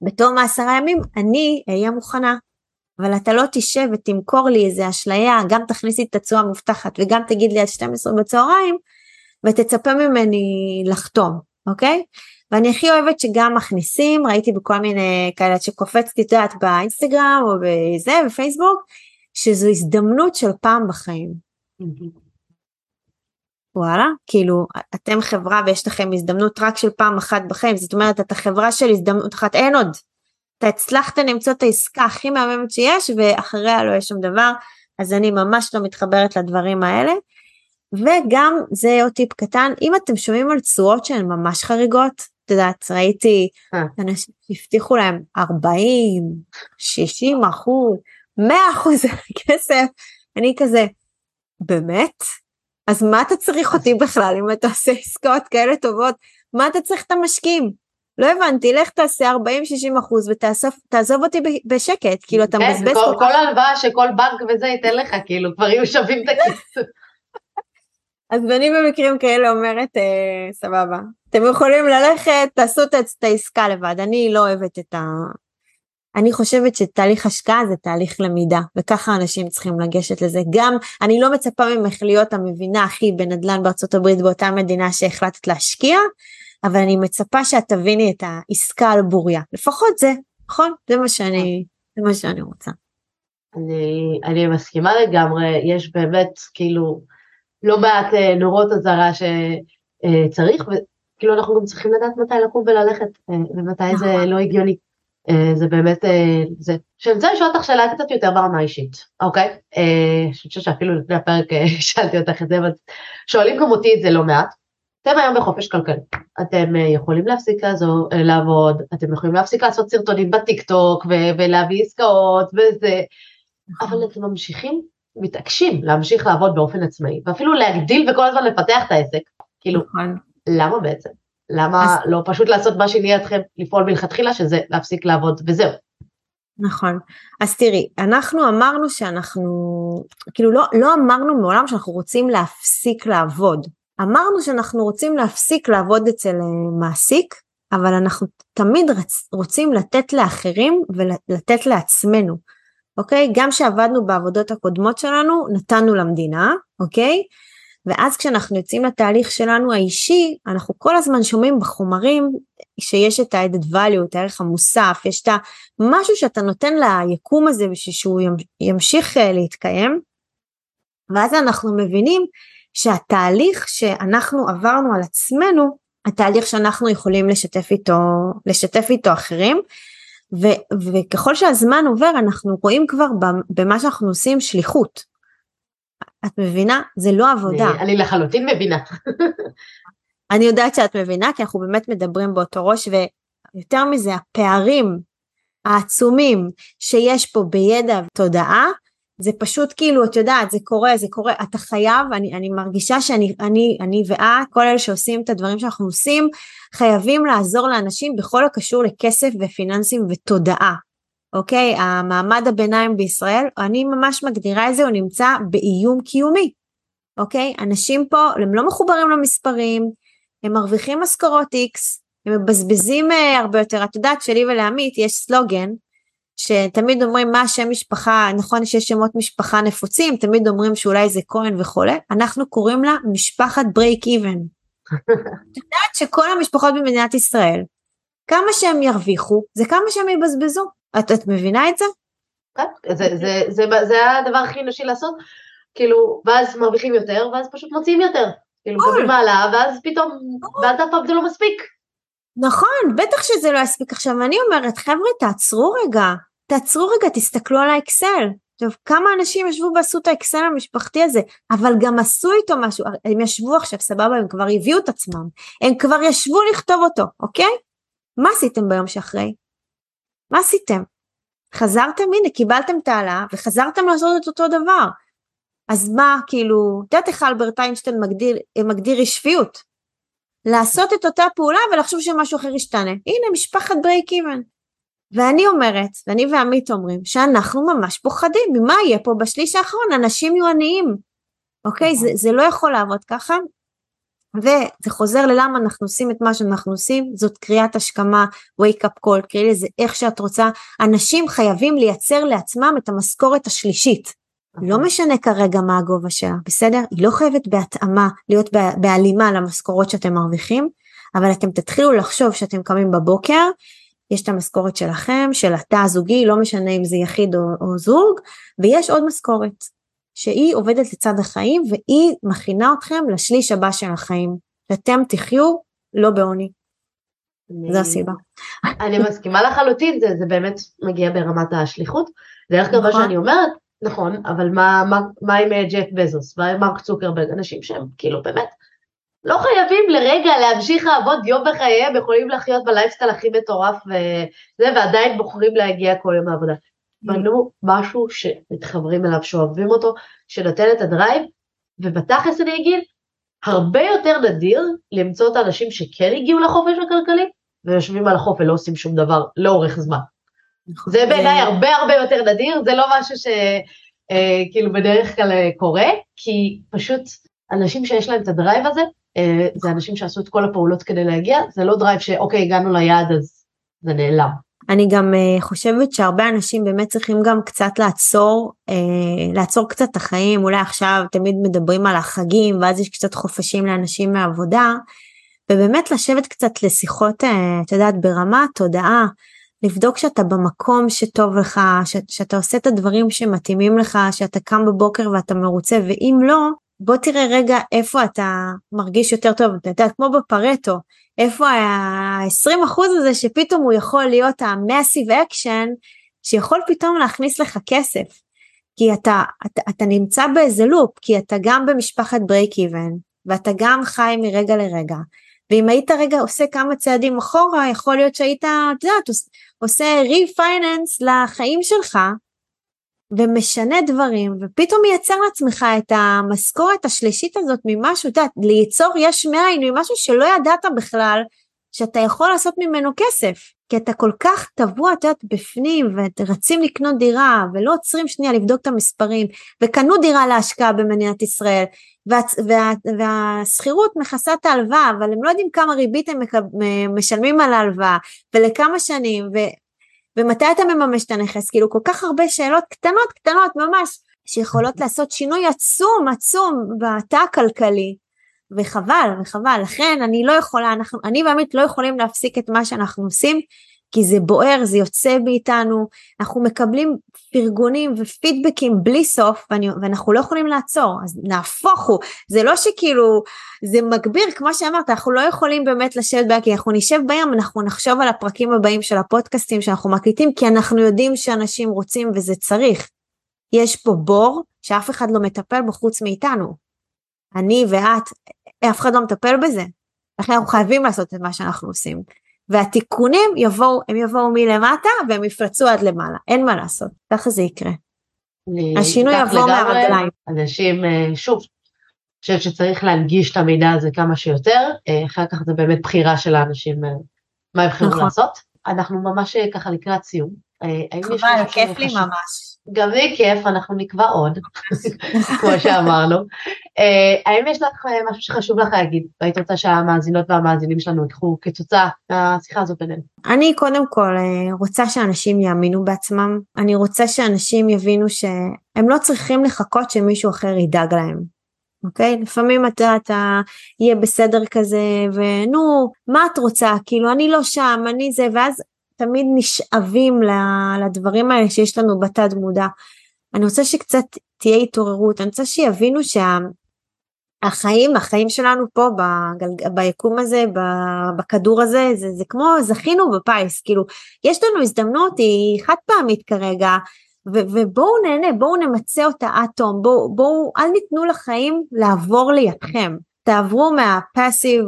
בתום העשרה ימים אני אהיה מוכנה. אבל אתה לא תשב ותמכור לי איזה אשליה, גם תכניסי את התשואה המובטחת וגם תגיד לי עד 12 בצהריים, ותצפה ממני לחתום, אוקיי? ואני הכי אוהבת שגם מכניסים, ראיתי בכל מיני כאלה שקופצתי, את יודעת, באינסטגרם או בזה, בפייסבוק, שזו הזדמנות של פעם בחיים. וואלה, כאילו, אתם חברה ויש לכם הזדמנות רק של פעם אחת בחיים, זאת אומרת, אתה חברה של הזדמנות אחת, אין עוד. אתה הצלחת למצוא את העסקה הכי מהממת שיש, ואחריה לא יש שום דבר, אז אני ממש לא מתחברת לדברים האלה. וגם, זה עוד טיפ קטן, אם אתם שומעים על תשואות שהן ממש חריגות, את יודעת, ראיתי אה. אנשים שהבטיחו להם 40, 60 אחוז, 100 אחוז כסף, אני כזה, באמת? אז מה אתה צריך אותי בכלל אם אתה עושה עסקאות כאלה טובות? מה אתה צריך את המשקיעים? לא הבנתי, לך תעשה 40-60 אחוז ותעזוב אותי בשקט, כאילו אתה כן, מבזבז כך. כל הלוואה שכל בנק וזה ייתן לך, כאילו כבר יהיו שווים את הכסף. אז אני במקרים כאלה אומרת, אה, סבבה, אתם יכולים ללכת, תעשו את העסקה לבד, אני לא אוהבת את ה... אני חושבת שתהליך השקעה זה תהליך למידה, וככה אנשים צריכים לגשת לזה. גם, אני לא מצפה ממך להיות המבינה הכי בנדל"ן בארצות הברית באותה מדינה שהחלטת להשקיע, אבל אני מצפה שאת תביני את העסקה על בוריה. לפחות זה, נכון? זה מה שאני, זה מה שאני רוצה. אני, אני מסכימה לגמרי, יש באמת כאילו לא מעט אה, נורות אזהרה שצריך, וכאילו אנחנו גם צריכים לדעת מתי לקום וללכת, אה, ומתי זה נכון. לא הגיוני. אה, זה באמת, זה, שאני רוצה לשאול אותך שאלה קצת יותר ברמה אישית, אוקיי? אני חושבת שאפילו לפני הפרק שאלתי אותך את זה, אבל שואלים גם אותי את זה לא מעט. אתם היום בחופש כלכלי, אתם יכולים להפסיק לעזור, לעבוד, אתם יכולים להפסיק לעשות סרטונים בטיק טוק ולהביא עסקאות וזה, נכון. אבל אתם ממשיכים מתעקשים להמשיך לעבוד באופן עצמאי, ואפילו להגדיל וכל הזמן לפתח את העסק. כאילו, נכון. למה בעצם? למה אז... לא פשוט לעשות מה שנייה אתכם לפעול מלכתחילה, שזה להפסיק לעבוד וזהו. נכון. אז תראי, אנחנו אמרנו שאנחנו, כאילו לא, לא אמרנו מעולם שאנחנו רוצים להפסיק לעבוד. אמרנו שאנחנו רוצים להפסיק לעבוד אצל אה, מעסיק, אבל אנחנו תמיד רצ, רוצים לתת לאחרים ולתת לעצמנו. אוקיי? גם כשעבדנו בעבודות הקודמות שלנו, נתנו למדינה, אוקיי? ואז כשאנחנו יוצאים לתהליך שלנו האישי, אנחנו כל הזמן שומעים בחומרים שיש את ה-added value, את הערך המוסף, יש את המשהו שאתה נותן ליקום הזה בשביל שהוא ימשיך אה, להתקיים. ואז אנחנו מבינים שהתהליך שאנחנו עברנו על עצמנו, התהליך שאנחנו יכולים לשתף איתו, לשתף איתו אחרים, ו, וככל שהזמן עובר אנחנו רואים כבר במה שאנחנו עושים שליחות. את מבינה? זה לא עבודה. אני, אני לחלוטין מבינה. אני יודעת שאת מבינה כי אנחנו באמת מדברים באותו ראש ויותר מזה הפערים העצומים שיש פה בידע ותודעה זה פשוט כאילו, את יודעת, זה קורה, זה קורה, אתה חייב, אני, אני מרגישה שאני אני, אני ואת, כל אלה שעושים את הדברים שאנחנו עושים, חייבים לעזור לאנשים בכל הקשור לכסף ופיננסים ותודעה. אוקיי? המעמד הביניים בישראל, אני ממש מגדירה את זה, הוא נמצא באיום קיומי. אוקיי? אנשים פה, הם לא מחוברים למספרים, הם מרוויחים משכורות X, הם מבזבזים uh, הרבה יותר. את יודעת שלי ולעמית יש סלוגן, שתמיד אומרים מה השם משפחה, נכון שיש שמות משפחה נפוצים, תמיד אומרים שאולי זה כהן וכולי, אנחנו קוראים לה משפחת ברייק איבן. את יודעת שכל המשפחות במדינת ישראל, כמה שהם ירוויחו, זה כמה שהם יבזבזו. את, את מבינה את זה? כן, זה, זה, זה, זה, זה הדבר הכי אנושי לעשות, כאילו, ואז מרוויחים יותר, ואז פשוט מוציאים יותר. כאילו, קובעים מעלה, ואז פתאום, ואז אף פעם זה לא מספיק. נכון, בטח שזה לא יספיק. עכשיו, אני אומרת, חבר'ה, תעצרו רגע, תעצרו רגע, תסתכלו על האקסל. עכשיו, כמה אנשים ישבו ועשו את האקסל המשפחתי הזה, אבל גם עשו איתו משהו, הם ישבו עכשיו, סבבה, הם כבר הביאו את עצמם, הם כבר ישבו לכתוב אותו, אוקיי? מה עשיתם ביום שאחרי? מה עשיתם? חזרתם, הנה, קיבלתם את העלאה, וחזרתם לעשות את אותו דבר. אז מה, כאילו, את יודעת איך אלברט איינשטיין מגדיר, מגדיר רשפיות? לעשות את אותה פעולה ולחשוב שמשהו אחר ישתנה. הנה, משפחת ברייק איבן. ואני אומרת, ואני ועמית אומרים, שאנחנו ממש פוחדים ממה יהיה פה בשליש האחרון, אנשים יהיו עניים. אוקיי? זה, זה לא יכול לעבוד ככה. וזה חוזר ללמה אנחנו עושים את מה שאנחנו עושים, זאת קריאת השכמה, wake up call, קראי לזה איך שאת רוצה. אנשים חייבים לייצר לעצמם את המשכורת השלישית. לא משנה כרגע מה הגובה שלה, בסדר? היא לא חייבת בהתאמה להיות בהלימה למשכורות שאתם מרוויחים, אבל אתם תתחילו לחשוב שאתם קמים בבוקר, יש את המשכורת שלכם, של התא הזוגי, לא משנה אם זה יחיד או, או זוג, ויש עוד משכורת, שהיא עובדת לצד החיים והיא מכינה אתכם לשליש הבא של החיים, שאתם תחיו לא בעוני. זו הסיבה. אני מסכימה לחלוטין, זה, זה באמת מגיע ברמת השליחות. דרך אגב, מה. שאני אומרת, נכון, אבל מה, מה, מה עם אה, ג'ף בזוס, מה עם מרק צוקרברג, אנשים שהם כאילו באמת לא חייבים לרגע להמשיך לעבוד יום בחייהם, יכולים לחיות בלייפסטייל הכי מטורף וזה, ועדיין בוחרים להגיע כל יום לעבודה. בנו משהו שמתחברים אליו, שאוהבים אותו, שנותן את ה drive, ובתכלס אני אגיד, הרבה יותר נדיר למצוא את האנשים שכן הגיעו לחופש הכלכלי, ויושבים על החוף ולא עושים שום דבר לאורך זמן. נכון. זה בעיניי הרבה הרבה יותר נדיר, זה לא משהו שכאילו אה, בדרך כלל אה, קורה, כי פשוט אנשים שיש להם את ה drive הזה, אה, זה אנשים שעשו את כל הפעולות כדי להגיע, זה לא drive שאוקיי, הגענו ליעד אז זה נעלם. אני גם חושבת שהרבה אנשים באמת צריכים גם קצת לעצור, לעצור קצת את החיים, אולי עכשיו תמיד מדברים על החגים ואז יש קצת חופשים לאנשים מהעבודה, ובאמת לשבת קצת לשיחות, את יודעת, ברמה תודעה, לבדוק שאתה במקום שטוב לך, ש, שאתה עושה את הדברים שמתאימים לך, שאתה קם בבוקר ואתה מרוצה, ואם לא, בוא תראה רגע איפה אתה מרגיש יותר טוב, אתה יודע, כמו בפרטו, איפה ה-20% הזה שפתאום הוא יכול להיות ה-massive action, שיכול פתאום להכניס לך כסף. כי אתה, אתה, אתה נמצא באיזה loop, כי אתה גם במשפחת break even, ואתה גם חי מרגע לרגע, ואם היית רגע עושה כמה צעדים אחורה, יכול להיות שהיית, את יודעת, עושה refinance לחיים שלך, ומשנה דברים, ופתאום מייצר לעצמך את המשכורת השלישית הזאת ממשהו, את יודעת, ליצור יש מאין, ממשהו שלא ידעת בכלל שאתה יכול לעשות ממנו כסף. כי אתה כל כך טבוע, את יודעת, בפנים, ורצים לקנות דירה, ולא עוצרים שנייה לבדוק את המספרים, וקנו דירה להשקעה במדינת ישראל, והשכירות מכסה את ההלוואה, אבל הם לא יודעים כמה ריבית הם משלמים על ההלוואה, ולכמה שנים, ו, ומתי אתה מממש את הנכס, כאילו כל כך הרבה שאלות קטנות קטנות ממש, שיכולות לעשות שינוי עצום עצום בתא הכלכלי, וחבל, וחבל, לכן אני לא יכולה, אנחנו, אני ועמית לא יכולים להפסיק את מה שאנחנו עושים, כי זה בוער, זה יוצא מאיתנו, אנחנו מקבלים פרגונים ופידבקים בלי סוף ואני, ואנחנו לא יכולים לעצור, אז נהפוך הוא, זה לא שכאילו, זה מגביר, כמו שאמרת, אנחנו לא יכולים באמת לשבת בה, כי אנחנו נשב בים, אנחנו נחשוב על הפרקים הבאים של הפודקאסטים שאנחנו מקליטים, כי אנחנו יודעים שאנשים רוצים וזה צריך. יש פה בור שאף אחד לא מטפל בו חוץ מאיתנו. אני ואת, אף אחד לא מטפל בזה. לכן אנחנו חייבים לעשות את מה שאנחנו עושים. והתיקונים יבואו, הם יבואו מלמטה והם יפרצו עד למעלה, אין מה לעשות, ככה זה יקרה. השינוי יבוא מהרגליים. אנשים, שוב, חושבת שצריך להנגיש את המידע הזה כמה שיותר, אחר כך זה באמת בחירה של האנשים מה יבחרו נכון. לעשות. אנחנו ממש ככה לקראת סיום. חבל, כיף לי ממש. גם לי כיף, אנחנו נקבע עוד, כמו שאמרנו. אה, האם יש לך אה, משהו שחשוב לך להגיד, והיית רוצה שהמאזינות והמאזינים שלנו יקחו כתוצאה מהשיחה הזאת בינינו? אני קודם כל אה, רוצה שאנשים יאמינו בעצמם, אני רוצה שאנשים יבינו שהם לא צריכים לחכות שמישהו אחר ידאג להם. אוקיי? לפעמים אתה, אתה יהיה בסדר כזה, ונו, מה את רוצה? כאילו, אני לא שם, אני זה, ואז תמיד נשאבים לדברים האלה שיש לנו בתת מודע. אני רוצה שקצת תהיה התעוררות, אני רוצה שיבינו שהחיים, החיים שלנו פה בגל, ביקום הזה, בכדור הזה, זה, זה כמו זכינו בפיס, כאילו יש לנו הזדמנות, היא חד פעמית כרגע, ו- ובואו נהנה, בואו נמצה אותה עד תום, בואו, בואו, אל ניתנו לחיים לעבור לידכם. תעברו מהפאסיב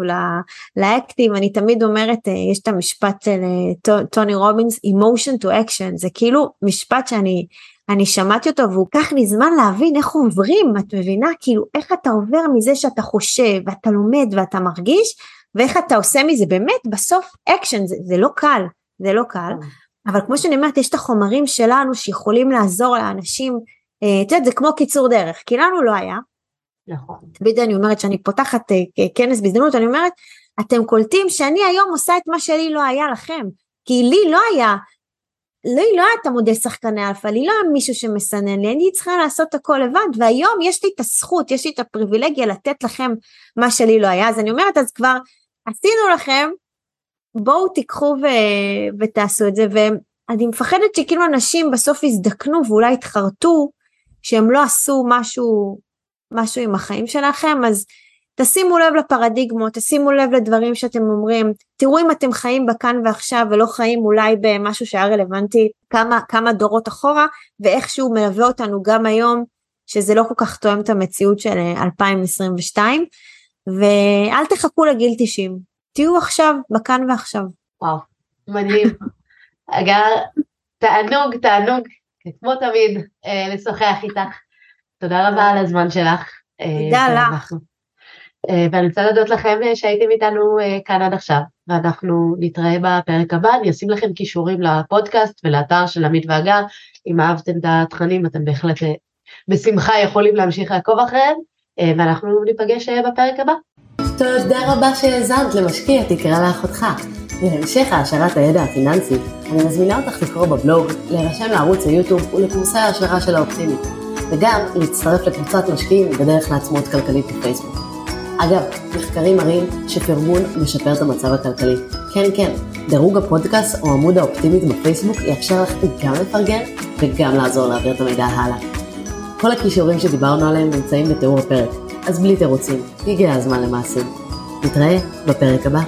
ל active, אני תמיד אומרת, אה, יש את המשפט של אה, טוני רובינס, emotion to action, זה כאילו משפט שאני אני שמעתי אותו והוא לקח לי זמן להבין איך עוברים, את מבינה? כאילו איך אתה עובר מזה שאתה חושב ואתה לומד ואתה מרגיש, ואיך אתה עושה מזה באמת בסוף אקשן, זה, זה לא קל, זה לא קל, כן. אבל כמו שאני אומרת, יש את החומרים שלנו שיכולים לעזור לאנשים, אה, את יודעת, זה כמו קיצור דרך, כי לנו לא היה, נכון. תמיד אני אומרת שאני פותחת אה, כנס בהזדמנות, אני אומרת, אתם קולטים שאני היום עושה את מה שלי לא היה לכם, כי לי לא היה, לי לא היה את המודל שחקני אלפא, לי לא היה מישהו שמסנן לי, אני צריכה לעשות הכל לבד, והיום יש לי את הזכות, יש לי את הפריבילגיה לתת לכם מה שלי לא היה, אז אני אומרת, אז כבר עשינו לכם, בואו תיקחו ו- ותעשו את זה, ואני מפחדת שכאילו אנשים בסוף יזדקנו ואולי יתחרטו שהם לא עשו משהו משהו עם החיים שלכם, אז תשימו לב לפרדיגמות, תשימו לב לדברים שאתם אומרים, תראו אם אתם חיים בכאן ועכשיו ולא חיים אולי במשהו שהיה רלוונטי כמה, כמה דורות אחורה, ואיכשהו מלווה אותנו גם היום, שזה לא כל כך תואם את המציאות של 2022, אה, ואל תחכו לגיל 90, תהיו עכשיו, בכאן ועכשיו. וואו, מדהים. אגב, תענוג, תענוג, כמו תמיד, אה, לשוחח איתך. תודה רבה על הזמן שלך. תודה אה, לך. אה, ואני רוצה להודות לכם אה, שהייתם איתנו כאן עד עכשיו, ואנחנו נתראה בפרק הבא, אני אשים לכם קישורים לפודקאסט ולאתר של עמית והגר, אם אהבתם את התכנים אתם בהחלט בשמחה יכולים להמשיך לעקוב אחריהם, ואנחנו ניפגש בפרק הבא. תודה רבה שהאזנת למשקיע תקרא לאחותך. להמשך העשרת הידע הפיננסי, אני מזמינה אותך לקרוא בבלוג, להירשם לערוץ היוטיוב ולקורסי ההשערה של האופטימית. וגם להצטרף לקבוצת משקיעים בדרך לעצמאות כלכלית בפייסבוק. אגב, מחקרים מראים שפרגון משפר את המצב הכלכלי. כן, כן, דירוג הפודקאסט או עמוד האופטימית בפייסבוק יאפשר לך גם לפרגן וגם לעזור להעביר את המידע הלאה. כל הכישורים שדיברנו עליהם נמצאים בתיאור הפרק, אז בלי תירוצים, הגיע הזמן למעשים. נתראה בפרק הבא.